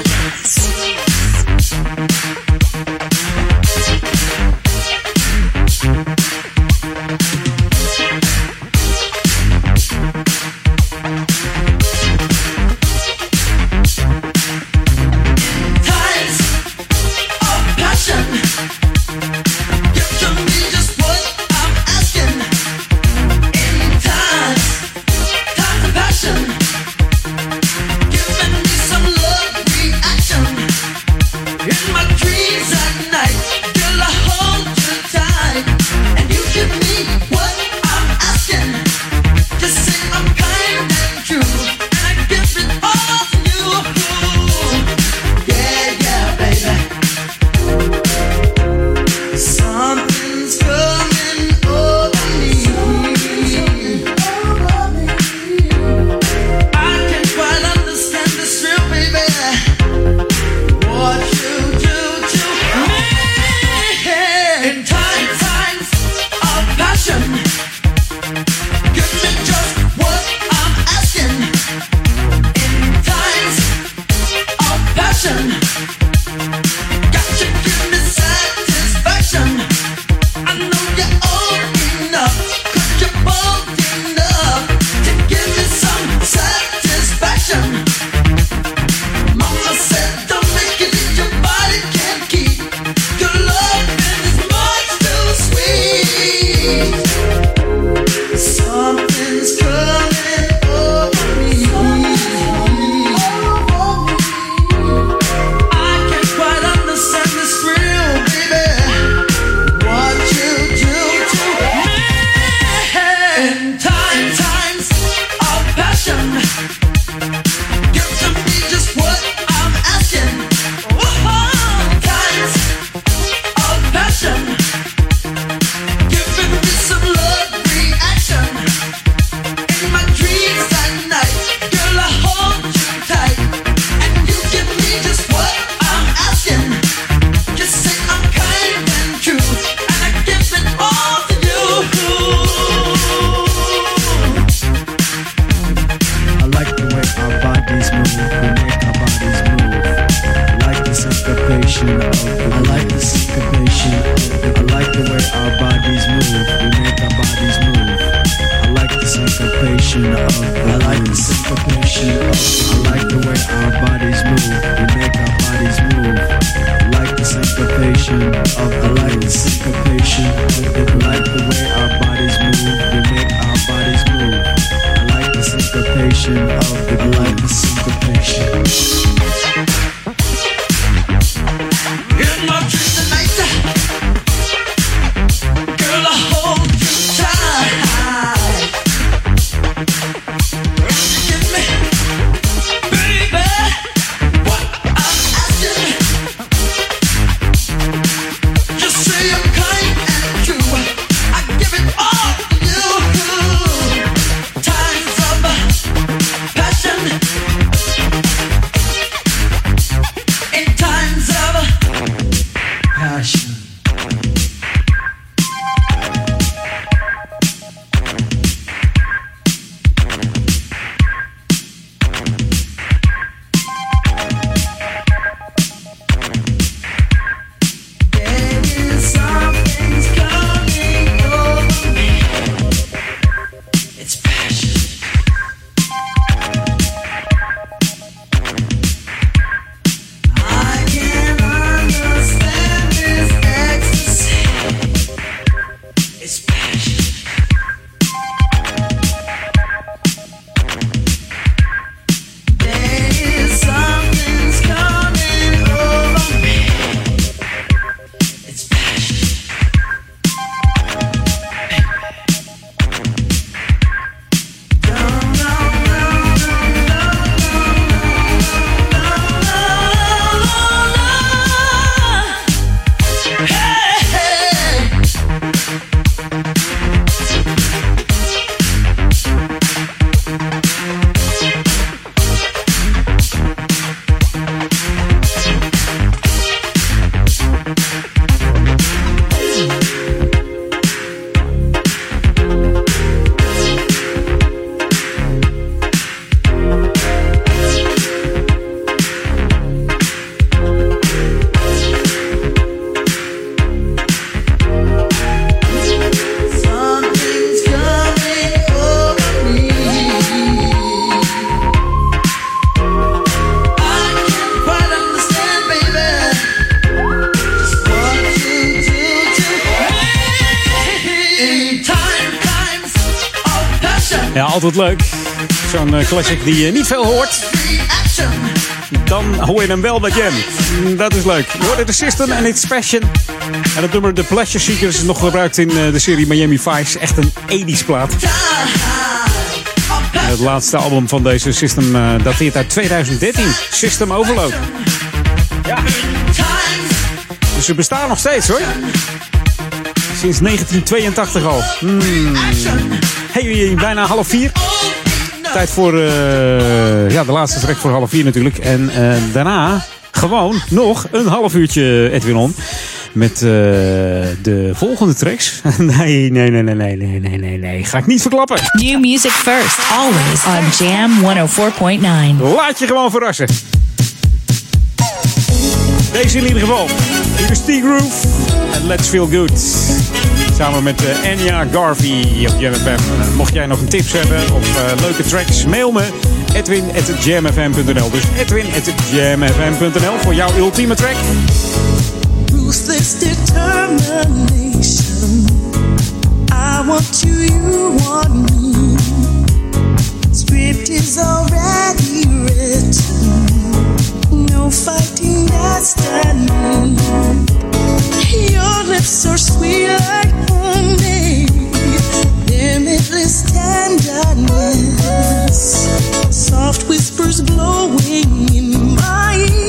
[SPEAKER 1] Die je niet veel hoort. Dan hoor je hem wel bij Jam. Mm, Dat is leuk. Je hoorde de System en It's Passion. En het nummer The Pleasure Seekers is nog gebruikt in eh, de serie Miami Vice. Echt een 80s plaat. Het laatste album van deze System eh, dateert uit 2013. System Overload. Ja. Dus ze bestaan nog steeds hoor. Sinds 1982 al. Hmm. Hey, bijna half vier. Tijd voor eh, ja, de laatste track voor half vier natuurlijk. En eh, daarna gewoon nog een half uurtje Edwin On. Met eh, de volgende tracks. [LAUGHS] nee, nee, nee, nee, nee, nee, nee, nee, nee. Ga ik niet verklappen.
[SPEAKER 5] New music first, always on Jam 104.9.
[SPEAKER 1] Laat je gewoon verrassen. Deze in ieder geval. Hier is T-Groove en Let's Feel Good. Samen met eh, Anya Garvey op Jam FM. Eh, mocht jij nog een tips hebben of eh, leuke tracks, mail me. Edwin.jamfm.nl Dus Edwin.jamfm.nl voor jouw ultieme track.
[SPEAKER 10] ruthless determination. I want you, you want me. Script is already written. No fighting destiny. Your lips are sweet Soft whispers blowing in my ears.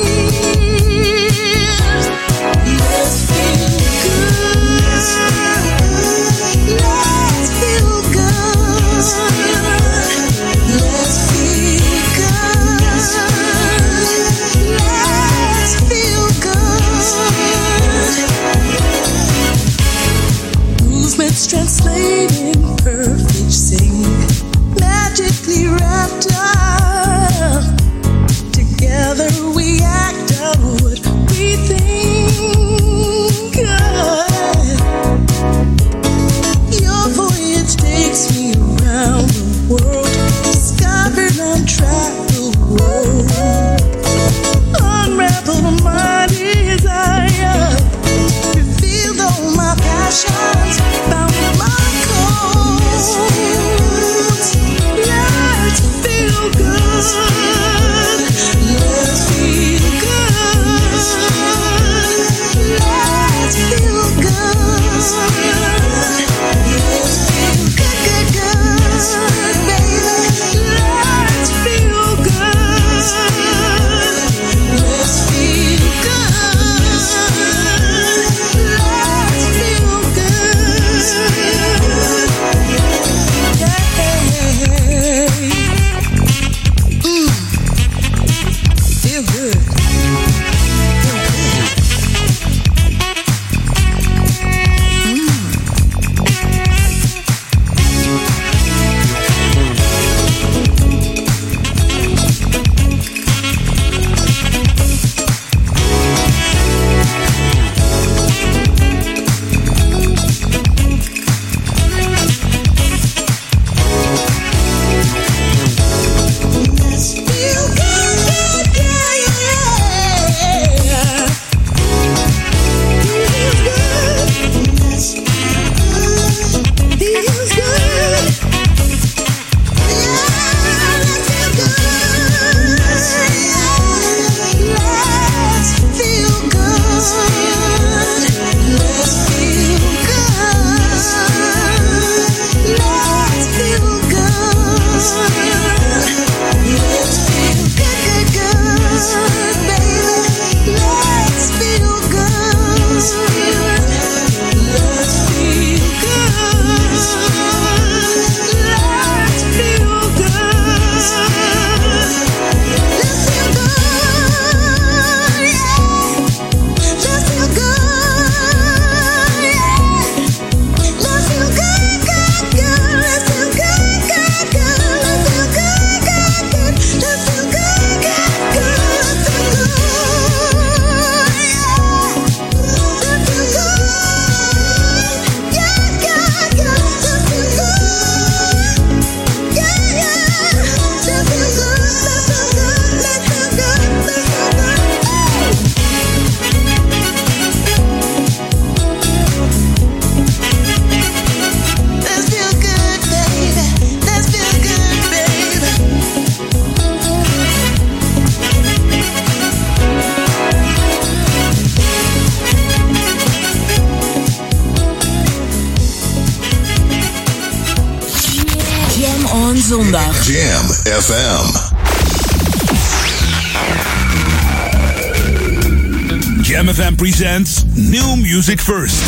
[SPEAKER 10] Presents New Music First.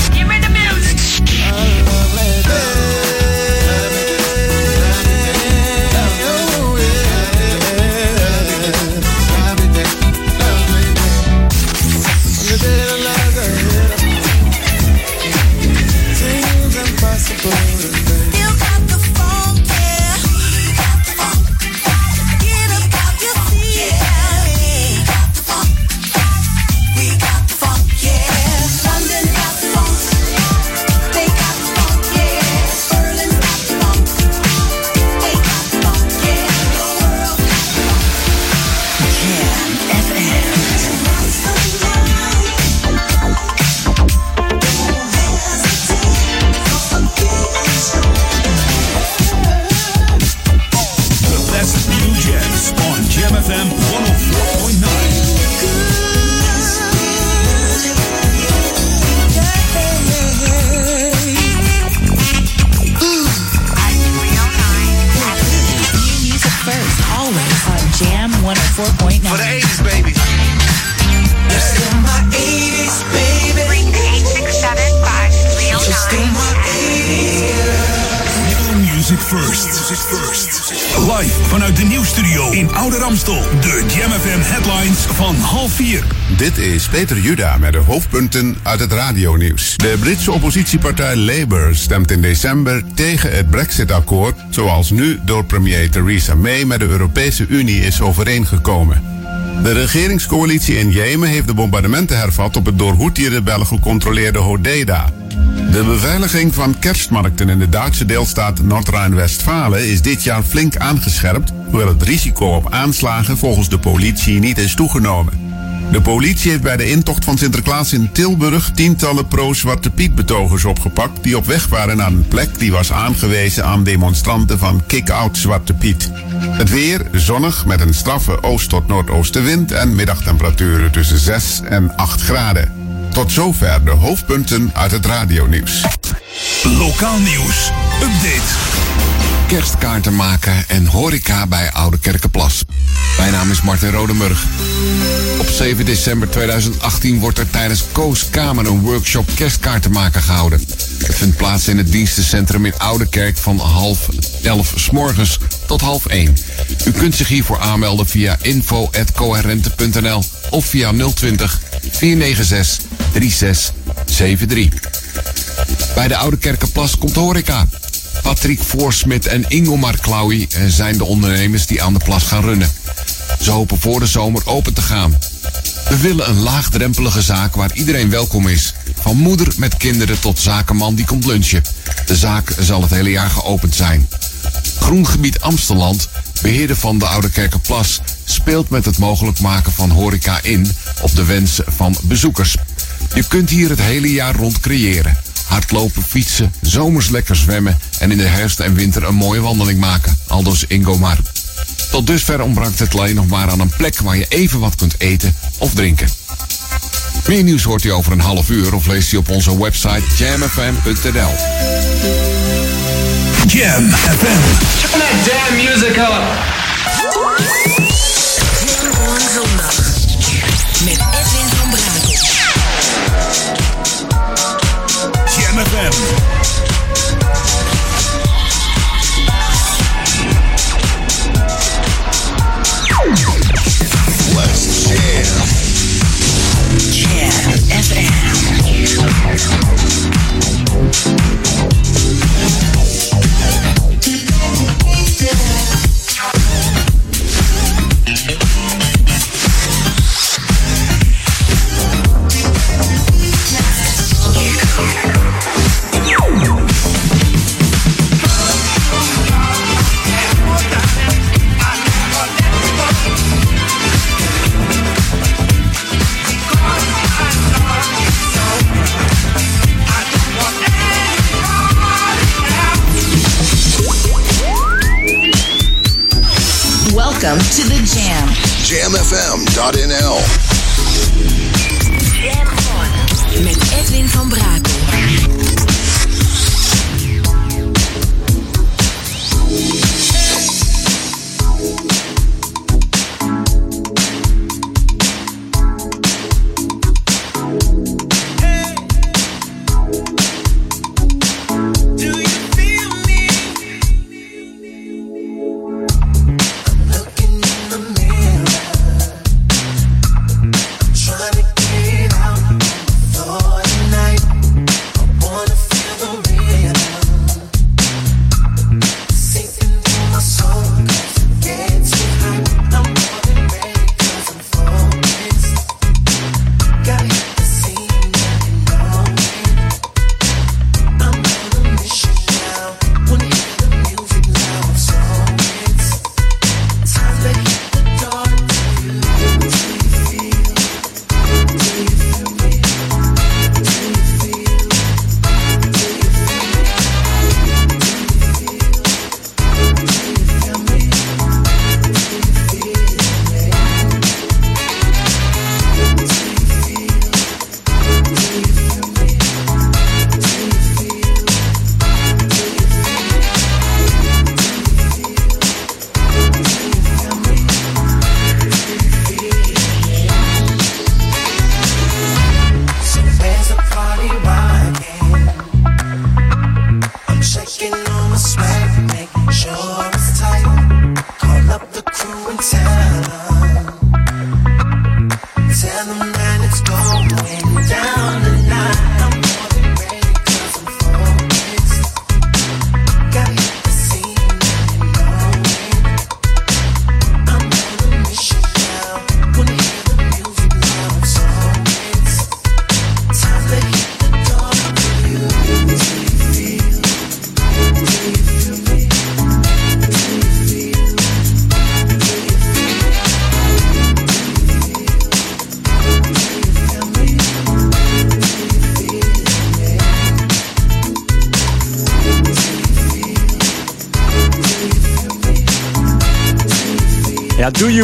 [SPEAKER 10] Ramstel. De Jam FM headlines van half vier.
[SPEAKER 15] Dit is Peter Juda met de hoofdpunten uit het radionieuws. De Britse oppositiepartij Labour stemt in december tegen het Brexit-akkoord, zoals nu door premier Theresa May met de Europese Unie is overeengekomen. De regeringscoalitie in Jemen heeft de bombardementen hervat op het door Houthi-rebellen gecontroleerde Hodeida. De beveiliging van kerstmarkten in de Duitse deelstaat Noord-Rijn-Westfalen is dit jaar flink aangescherpt, hoewel het risico op aanslagen volgens de politie niet is toegenomen. De politie heeft bij de intocht van Sinterklaas in Tilburg tientallen pro-Zwarte Piet betogers opgepakt die op weg waren naar een plek die was aangewezen aan demonstranten van Kick-Out Zwarte Piet. Het weer zonnig met een straffe oost- tot noordoostenwind en middagtemperaturen tussen 6 en 8 graden. Tot zover de hoofdpunten uit het radionieuws.
[SPEAKER 10] Lokaal nieuws. Update.
[SPEAKER 17] kerstkaarten maken en horeca bij Oude Kerkenplas. Mijn naam is Martin Rodemurg. Op 7 december 2018 wordt er tijdens Koos Kamer een workshop kerstkaarten maken gehouden. Het vindt plaats in het dienstencentrum in Oude Kerk van half 11 s morgens tot half 1. U kunt zich hiervoor aanmelden via info.coherente.nl of via 020 496 3673. Bij de Oude Kerkenplas komt horeca. Patrick Voorsmit en Ingomar Klauwi zijn de ondernemers die aan de plas gaan runnen. Ze hopen voor de zomer open te gaan. We willen een laagdrempelige zaak waar iedereen welkom is. Van moeder met kinderen tot zakenman die komt lunchen. De zaak zal het hele jaar geopend zijn. Groengebied Amsteland, beheerder van de Oude Kerkenplas, speelt met het mogelijk maken van horeca in op de wens van bezoekers. Je kunt hier het hele jaar rond creëren. Hardlopen, fietsen, zomers lekker zwemmen en in de herfst en winter een mooie wandeling maken. Aldus Ingomar. Tot dusver ontbrankt het alleen nog maar aan een plek waar je even wat kunt eten of drinken. Meer nieuws hoort u over een half uur of leest u op onze website jamfm.nl.
[SPEAKER 10] Jam FM.
[SPEAKER 18] Turn that damn music up.
[SPEAKER 9] Jam on zondag. Met Edwin van Brakel.
[SPEAKER 10] Jam FM.
[SPEAKER 5] FM. To the Jam.
[SPEAKER 8] JamFM.nl.
[SPEAKER 9] Jam on. Met Edwin van Brakel.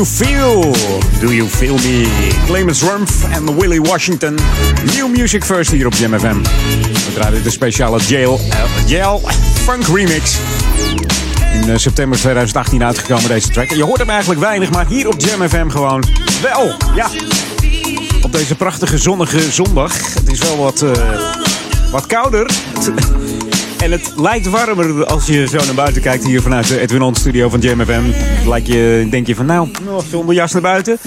[SPEAKER 10] Feel? Do You Feel Me? Clemens Rumpf en Willie Washington. New Music First hier op Jam FM. We draaien de speciale Jail, uh, Jail Funk Remix. In uh, september 2018 uitgekomen deze track. Je hoort hem eigenlijk weinig, maar hier op Jam FM gewoon wel. Ja. Op deze prachtige zonnige zondag. Het is wel wat, uh, wat kouder. [LAUGHS] En het lijkt warmer als je zo naar buiten kijkt hier vanuit de Edwin On studio van JMFM. Lijkt je, denk je van nou, zonder jas naar buiten.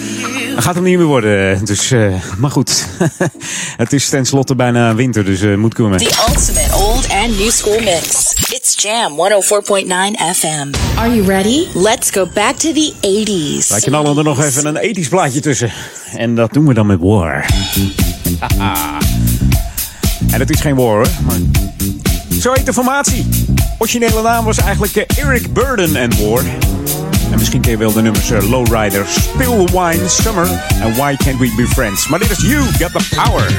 [SPEAKER 10] Dan gaat hem niet meer worden. Dus, uh, maar goed. [LAUGHS] het is tenslotte bijna winter, dus uh, moet komen.
[SPEAKER 5] The ultimate old and new school mix. It's Jam 104.9 FM. Are you ready? Let's go back to the 80s.
[SPEAKER 10] Wij knallen er nog even een 80s plaatje tussen. En dat doen we dan met War. [LAUGHS] en het is geen War hoor, maar... Zo heet de formatie. Originele naam was eigenlijk Eric Burden and War. En misschien ken je wel de nummers uh, Lowrider, Spill Wine, Summer en Why Can't We Be Friends. Maar dit is You Got The Power.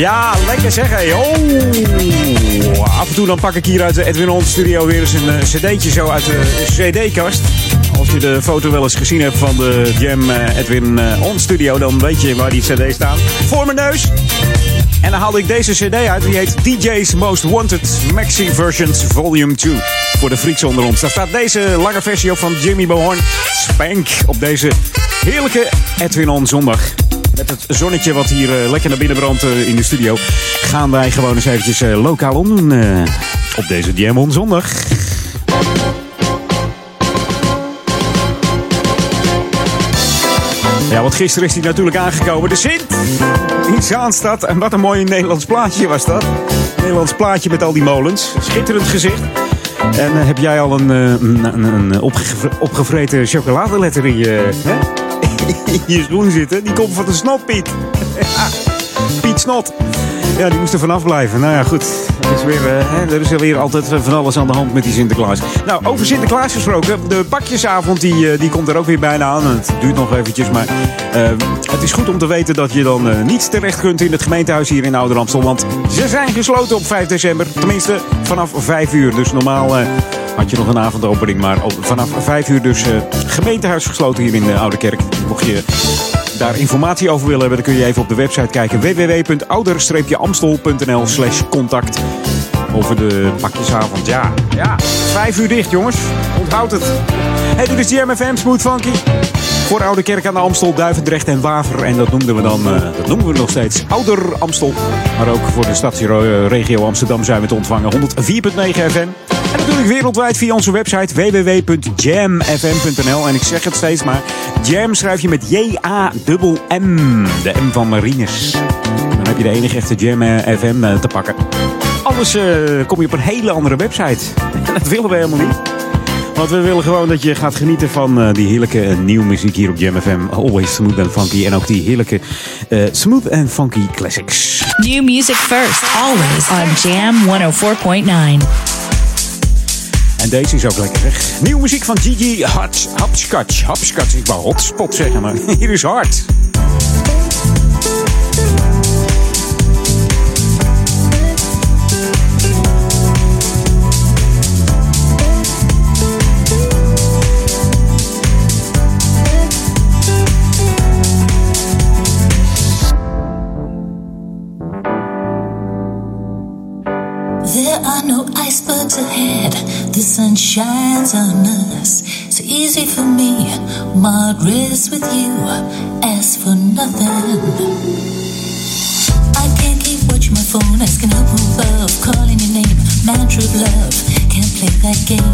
[SPEAKER 1] Ja, lekker zeg hé. Oh. Af en toe dan pak ik hier uit de Edwin On studio weer eens een uh, cd'tje zo uit de cd-kast. Als je de foto wel eens gezien hebt van de Jam uh, Edwin uh, On studio, dan weet je waar die cd's staan. Voor mijn neus. En dan haalde ik deze cd uit. Die heet DJ's Most Wanted Maxi Versions Volume 2. Voor de freaks onder ons. Daar staat deze lange versie op van Jimmy Bohorn. Spank op deze heerlijke Edwin On zondag. Met het zonnetje wat hier uh, lekker naar binnen brandt uh, in de studio. Gaan wij gewoon eens eventjes uh, lokaal omdoen op deze Jam On zondag. Ja, want gisteren is hij natuurlijk aangekomen. De Sint in Zaanstad. En wat een mooi Nederlands plaatje was dat. Nederlands plaatje met al die molens. Schitterend gezicht. En heb jij al een, een, een, een opgevre opgevreten chocoladeletter in je? [LAUGHS] in je schoen zitten? Die komt van de snot, Piet. [LAUGHS] Piet Snot. Ja, die moest er vanaf blijven. Nou ja, goed. Er is, weer, uh, er is weer altijd van alles aan de hand met die Sinterklaas. Nou, over Sinterklaas gesproken. De pakjesavond die, uh, die komt er ook weer bijna aan. Het duurt nog eventjes, maar uh, het is goed om te weten dat je dan niet terecht kunt in het gemeentehuis hier in Ouder. Want ze zijn gesloten op 5 december. Tenminste, vanaf 5 uur. Dus normaal had je nog een avondopening. Maar vanaf 5 uur dus gemeentehuis gesloten hier in de Oude Kerk. Mocht je daar informatie over willen hebben, dan kun je even op de website kijken. www.ouder-amstel.nl slash contact. Over de pakjesavond. Ja, ja. Vijf uur dicht, jongens. Onthoud het. Hey, dit is de MFM Smooth Funky. Voor Oude Kerk aan de Amstel, Duivendrecht en Waver. En dat noemden we dan, uh, dat noemen we nog steeds Ouder Amstel. Maar ook voor de stadsregio Amsterdam zijn we te ontvangen. 104.9 FM. En natuurlijk wereldwijd via onze website www.jamfm.nl. En ik zeg het steeds maar, Jam schrijf je met J-A-M-M. De M van Marines. Dan heb je de enige echte Jam FM uh, te pakken. Anders uh, kom je op een hele andere website. En [LAUGHS] dat willen we helemaal niet. Want we willen gewoon dat je gaat genieten van die heerlijke nieuwe muziek hier op Jam FM. Always smooth and funky. En ook die heerlijke smooth and funky classics.
[SPEAKER 10] New music first, always on Jam 104.9.
[SPEAKER 1] En deze is ook lekker weg. Nieuwe muziek van Gigi Hopscotch. Hopscotch, ik wou hotspot zeggen, maar [LAUGHS] hier is hard.
[SPEAKER 21] Sun shines on us. So easy for me, my rest with you. Ask for nothing. I can't keep watching my phone, asking up above, calling your name. Mantra of love, can't play that game.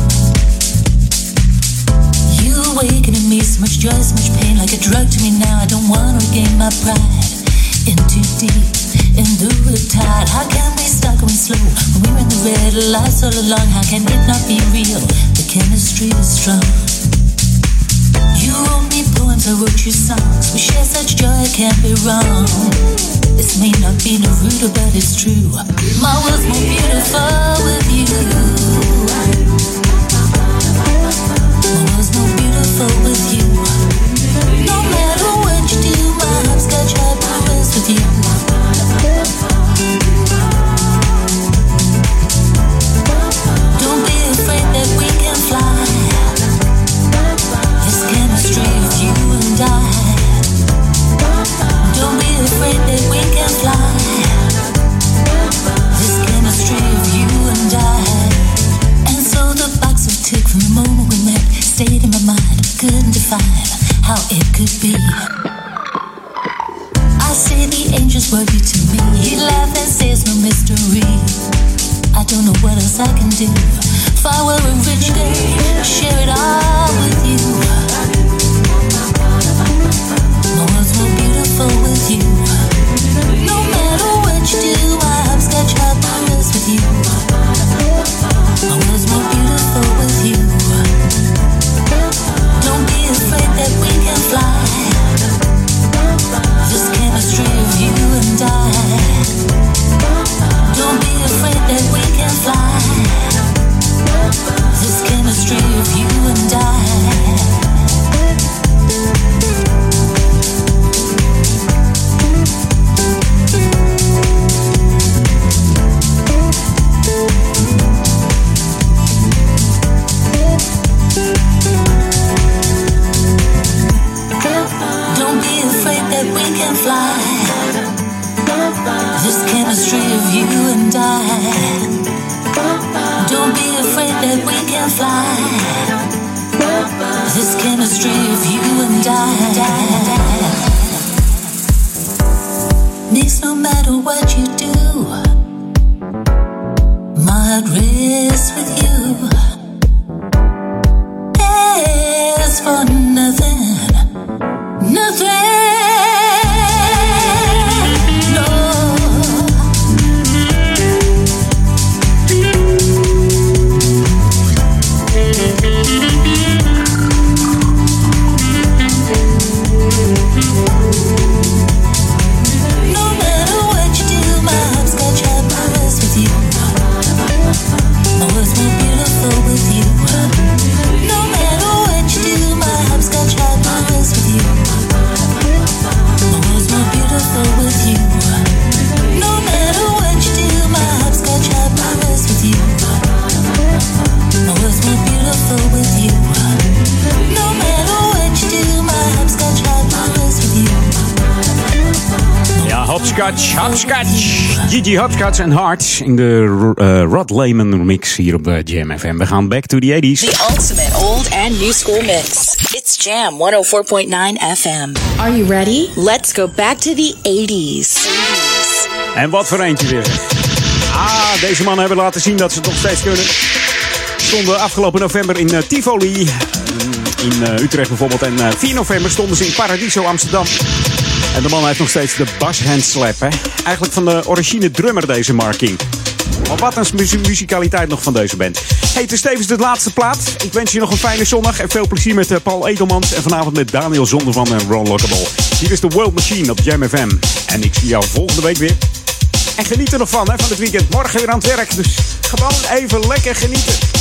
[SPEAKER 21] You awakening me so much joy, so much pain, like a drug to me now. I don't wanna regain my pride. In too deep, in the tide. How can we start going slow we're in the red lights all along? How can it not be real? The chemistry is strong. You wrote me poems, I wrote you songs. We share such joy, it can't be wrong. This may not be Naruto, but it's true. My world's more beautiful with you. My world's more beautiful with you. No matter
[SPEAKER 20] Gigi Hopscotch en Hart in de eh, Rod Lehman mix hier op eh, Jam FM. We gaan back to the 80s.
[SPEAKER 5] The ultimate old and new school mix. It's Jam 104.9 FM. Are you ready? Let's go back to the 80s.
[SPEAKER 20] En wat voor eentje weer. Ah, deze mannen hebben laten zien dat ze het nog steeds kunnen. Stonden afgelopen november in eh, Tivoli. eh, in Utrecht bijvoorbeeld. En eh, 4 november stonden ze in Paradiso Amsterdam. En de man heeft nog steeds de bashandslap. Hè? Eigenlijk van de origine drummer deze marking. Maar wat een muzie- muzikaliteit nog van deze band. Hey, het is tevens de laatste plaat. Ik wens je nog een fijne zondag en veel plezier met eh, Paul Edelmans. En vanavond met Daniel Zondervan en Ron Lockable. Hier is de World Machine op Jam FM. En ik zie jou volgende week weer. En geniet er nog van, hè, van het weekend. Morgen weer aan het werk. Dus gewoon even lekker genieten.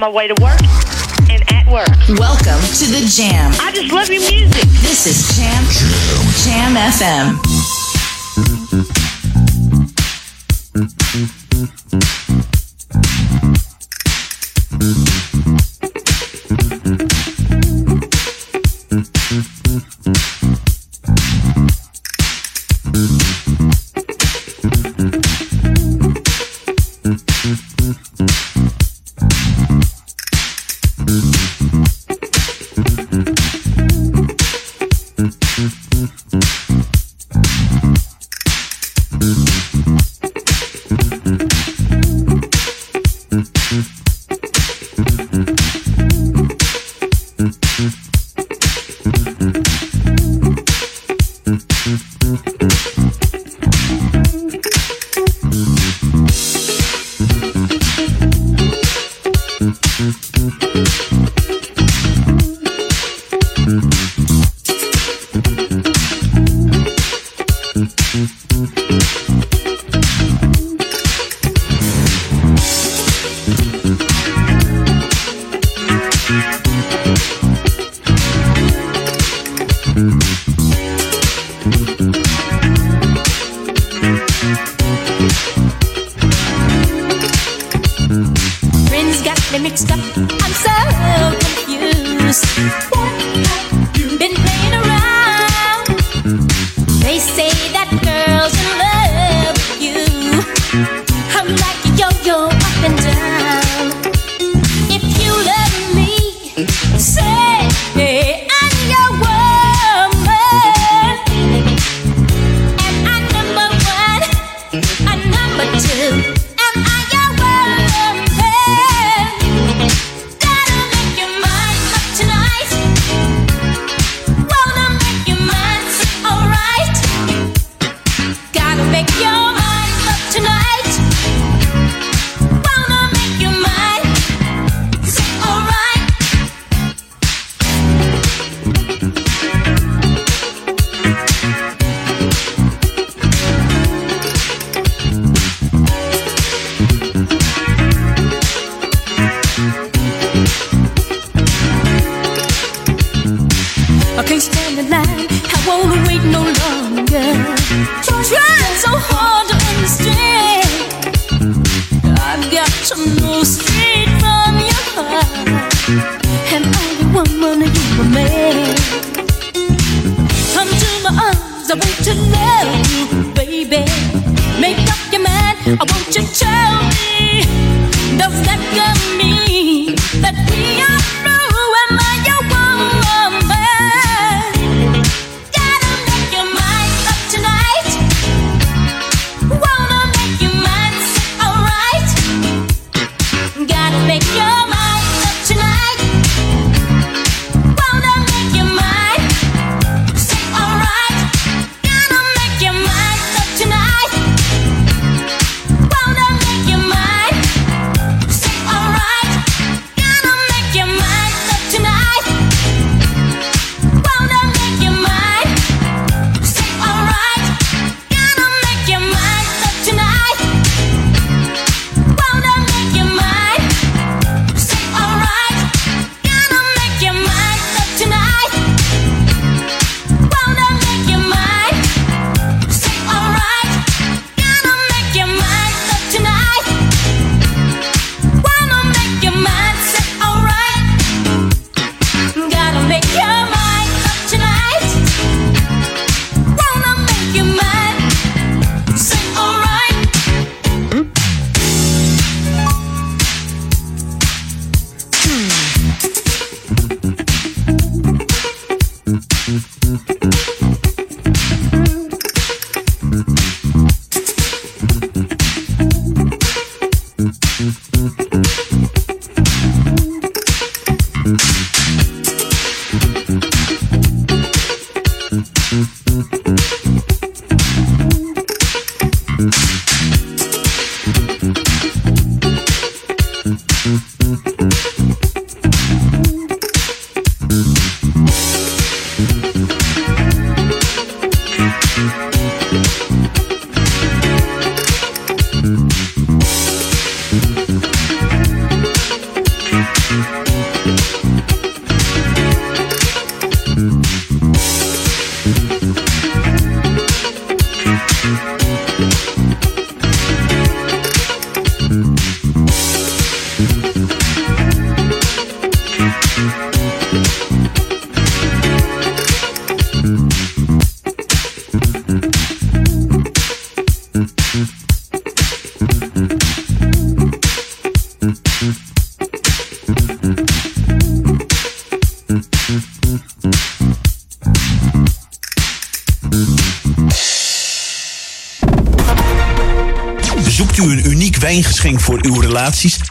[SPEAKER 29] My
[SPEAKER 22] way to work, and at work.
[SPEAKER 4] Welcome to the Jam.
[SPEAKER 22] I just love your music.
[SPEAKER 4] This is Jam Jam FM.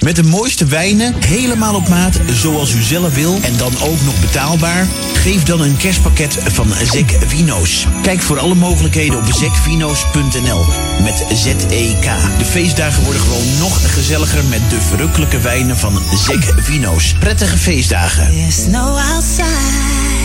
[SPEAKER 27] Met de mooiste wijnen, helemaal op maat, zoals u zelf wil en dan ook nog betaalbaar? Geef dan een kerstpakket van Zek Vino's. Kijk voor alle mogelijkheden op zekvino's.nl met Z-E-K. De feestdagen worden gewoon nog gezelliger met de verrukkelijke wijnen van Zek Vino's. Prettige feestdagen.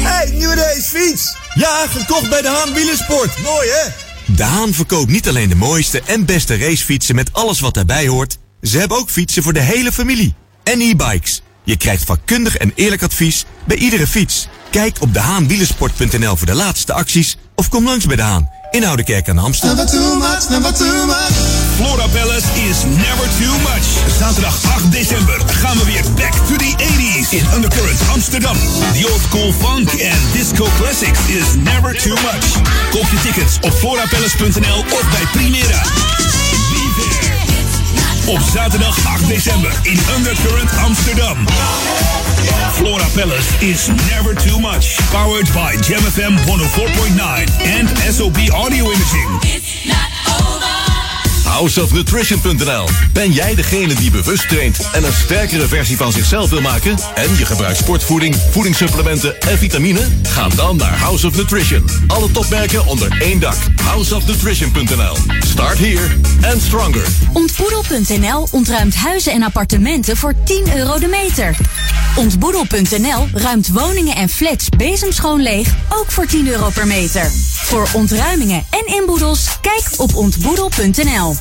[SPEAKER 30] Hey, nieuwe racefiets! Ja, gekocht bij de Haan Wielersport. Mooi, hè?
[SPEAKER 20] De Haan verkoopt niet alleen de mooiste en beste racefietsen met alles wat daarbij hoort. Ze hebben ook fietsen voor de hele familie. En e-bikes. Je krijgt vakkundig en eerlijk advies bij iedere fiets. Kijk op dehaanwielersport.nl voor de laatste acties of kom langs bij De Haan in Oudekerk aan de Amstel.
[SPEAKER 14] Never too much, never too much.
[SPEAKER 16] Flora Palace is never too much. Zaterdag 8 december gaan we weer back to the 80s in Undercurrent Amsterdam. The old school funk and disco classics is never too much. Koop je tickets op florapalace.nl of bij Primera. Op zaterdag 8 december in Undercurrent Amsterdam. Flora Palace is never too much. Powered by Jam FM 104.9 and SOB Audio Imaging.
[SPEAKER 31] Houseofnutrition.nl Ben jij degene die bewust traint en een sterkere versie van zichzelf wil maken? En je gebruikt sportvoeding, voedingssupplementen en vitamine? Ga dan naar House of Nutrition. Alle topmerken onder één dak. Houseofnutrition.nl Start here and stronger.
[SPEAKER 32] Ontboedel.nl ontruimt huizen en appartementen voor 10 euro de meter. Ontboedel.nl ruimt woningen en flats bezemschoon leeg, ook voor 10 euro per meter. Voor ontruimingen en inboedels, kijk op ontboedel.nl.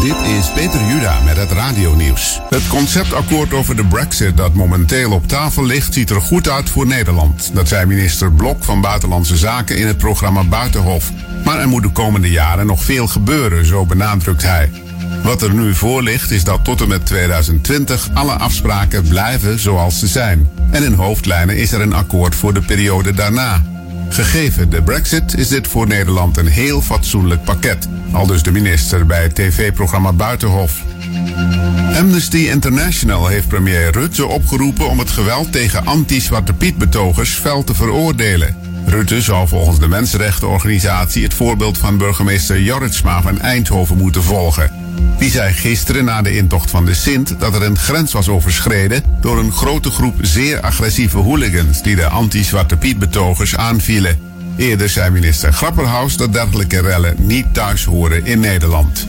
[SPEAKER 15] Dit is Peter Juda met het radionieuws. Het conceptakkoord over de brexit dat momenteel op tafel ligt... ziet er goed uit voor Nederland. Dat zei minister Blok van Buitenlandse Zaken in het programma Buitenhof. Maar er moet de komende jaren nog veel gebeuren, zo benadrukt hij. Wat er nu voor ligt is dat tot en met 2020 alle afspraken blijven zoals ze zijn. En in hoofdlijnen is er een akkoord voor de periode daarna. Gegeven de brexit is dit voor Nederland een heel fatsoenlijk pakket. Aldus de minister bij het tv-programma Buitenhof. Amnesty International heeft premier Rutte opgeroepen om het geweld tegen anti-Zwarte Piet-betogers fel te veroordelen. Rutte zou volgens de mensenrechtenorganisatie het voorbeeld van burgemeester Jorritsma van Eindhoven moeten volgen. Die zei gisteren na de intocht van de Sint dat er een grens was overschreden door een grote groep zeer agressieve hooligans die de anti-Zwarte Piet-betogers aanvielen. Eerder zei minister Grapperhaus dat dergelijke rellen niet thuis horen in Nederland.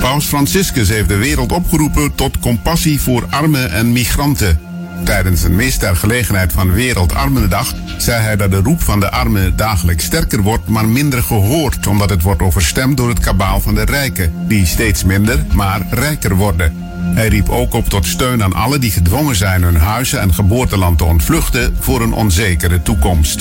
[SPEAKER 15] Paus Franciscus heeft de wereld opgeroepen tot compassie voor armen en migranten. Tijdens een mis ter gelegenheid van Wereldarmendag zei hij dat de roep van de armen dagelijks sterker wordt, maar minder gehoord, omdat het wordt overstemd door het kabaal van de rijken, die steeds minder, maar rijker worden. Hij riep ook op tot steun aan allen die gedwongen zijn hun huizen en geboorteland te ontvluchten voor een onzekere toekomst.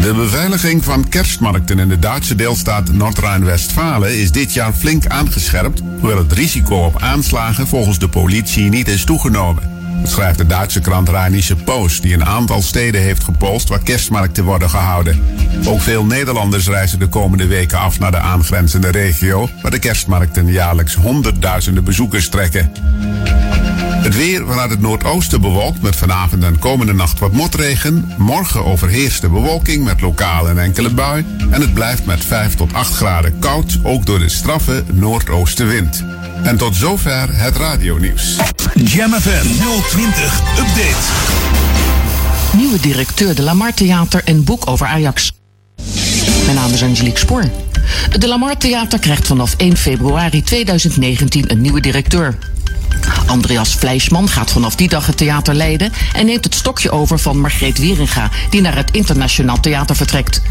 [SPEAKER 15] De beveiliging van kerstmarkten in de Duitse deelstaat Noord-Rijn-Westfalen is dit jaar flink aangescherpt, hoewel het risico op aanslagen volgens de politie niet is toegenomen. Schrijft de Duitse krant Rheinische Post, die een aantal steden heeft gepolst waar kerstmarkten worden gehouden. Ook veel Nederlanders reizen de komende weken af naar de aangrenzende regio, waar de kerstmarkten jaarlijks honderdduizenden bezoekers trekken. Het weer vanuit het noordoosten bewolkt met vanavond en komende nacht wat motregen. Morgen overheerst de bewolking met lokaal een enkele bui. En het blijft met 5 tot 8 graden koud, ook door de straffe noordoostenwind. En tot zover het radionieuws.
[SPEAKER 16] Jam FM 020 Update.
[SPEAKER 28] Nieuwe directeur de Lamar Theater en boek over Ajax. Mijn naam is Angelique Spoor. Het De Lamar Theater krijgt vanaf 1 februari 2019 een nieuwe directeur. Andreas Fleischman gaat vanaf die dag het theater leiden en neemt het stokje over van Margreet Wieringa, die naar het Internationaal Theater vertrekt.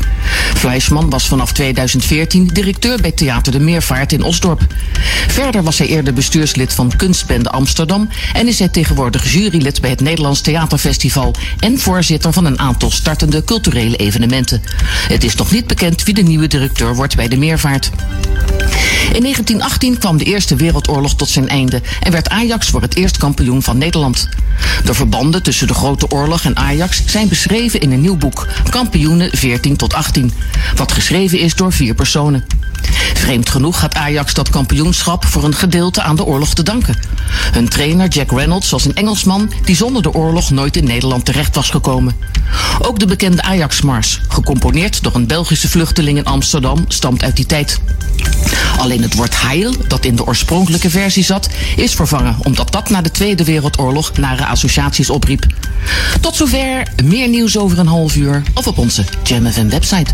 [SPEAKER 28] Fleischman was vanaf 2014 directeur bij Theater de Meervaart in Osdorp. Verder was hij eerder bestuurslid van Kunstbende Amsterdam en is hij tegenwoordig jurylid bij het Nederlands Theaterfestival en voorzitter van een aantal startende culturele evenementen. Het is nog niet bekend wie de nieuwe directeur wordt bij de Meervaart. In 1918 kwam de Eerste Wereldoorlog tot zijn einde en werd Ajax voor het eerst kampioen van Nederland. De verbanden tussen de Grote Oorlog en Ajax zijn beschreven in een nieuw boek, Kampioenen 14 tot 18, wat geschreven is door vier personen. Vreemd genoeg had Ajax dat kampioenschap voor een gedeelte aan de oorlog te danken. Hun trainer Jack Reynolds was een Engelsman die zonder de oorlog nooit in Nederland terecht was gekomen. Ook de bekende Ajax-mars, gecomponeerd door een Belgische vluchteling in Amsterdam, stamt uit die tijd. Alleen het woord heil, dat in de oorspronkelijke versie zat, is vervangen omdat dat na de Tweede Wereldoorlog nare associaties opriep. Tot zover, meer nieuws over een half uur of op onze Jam FM website.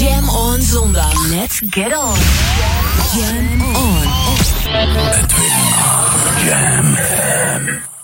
[SPEAKER 9] Jam on zondag. Let's get on. Jam on.
[SPEAKER 16] Jam FM.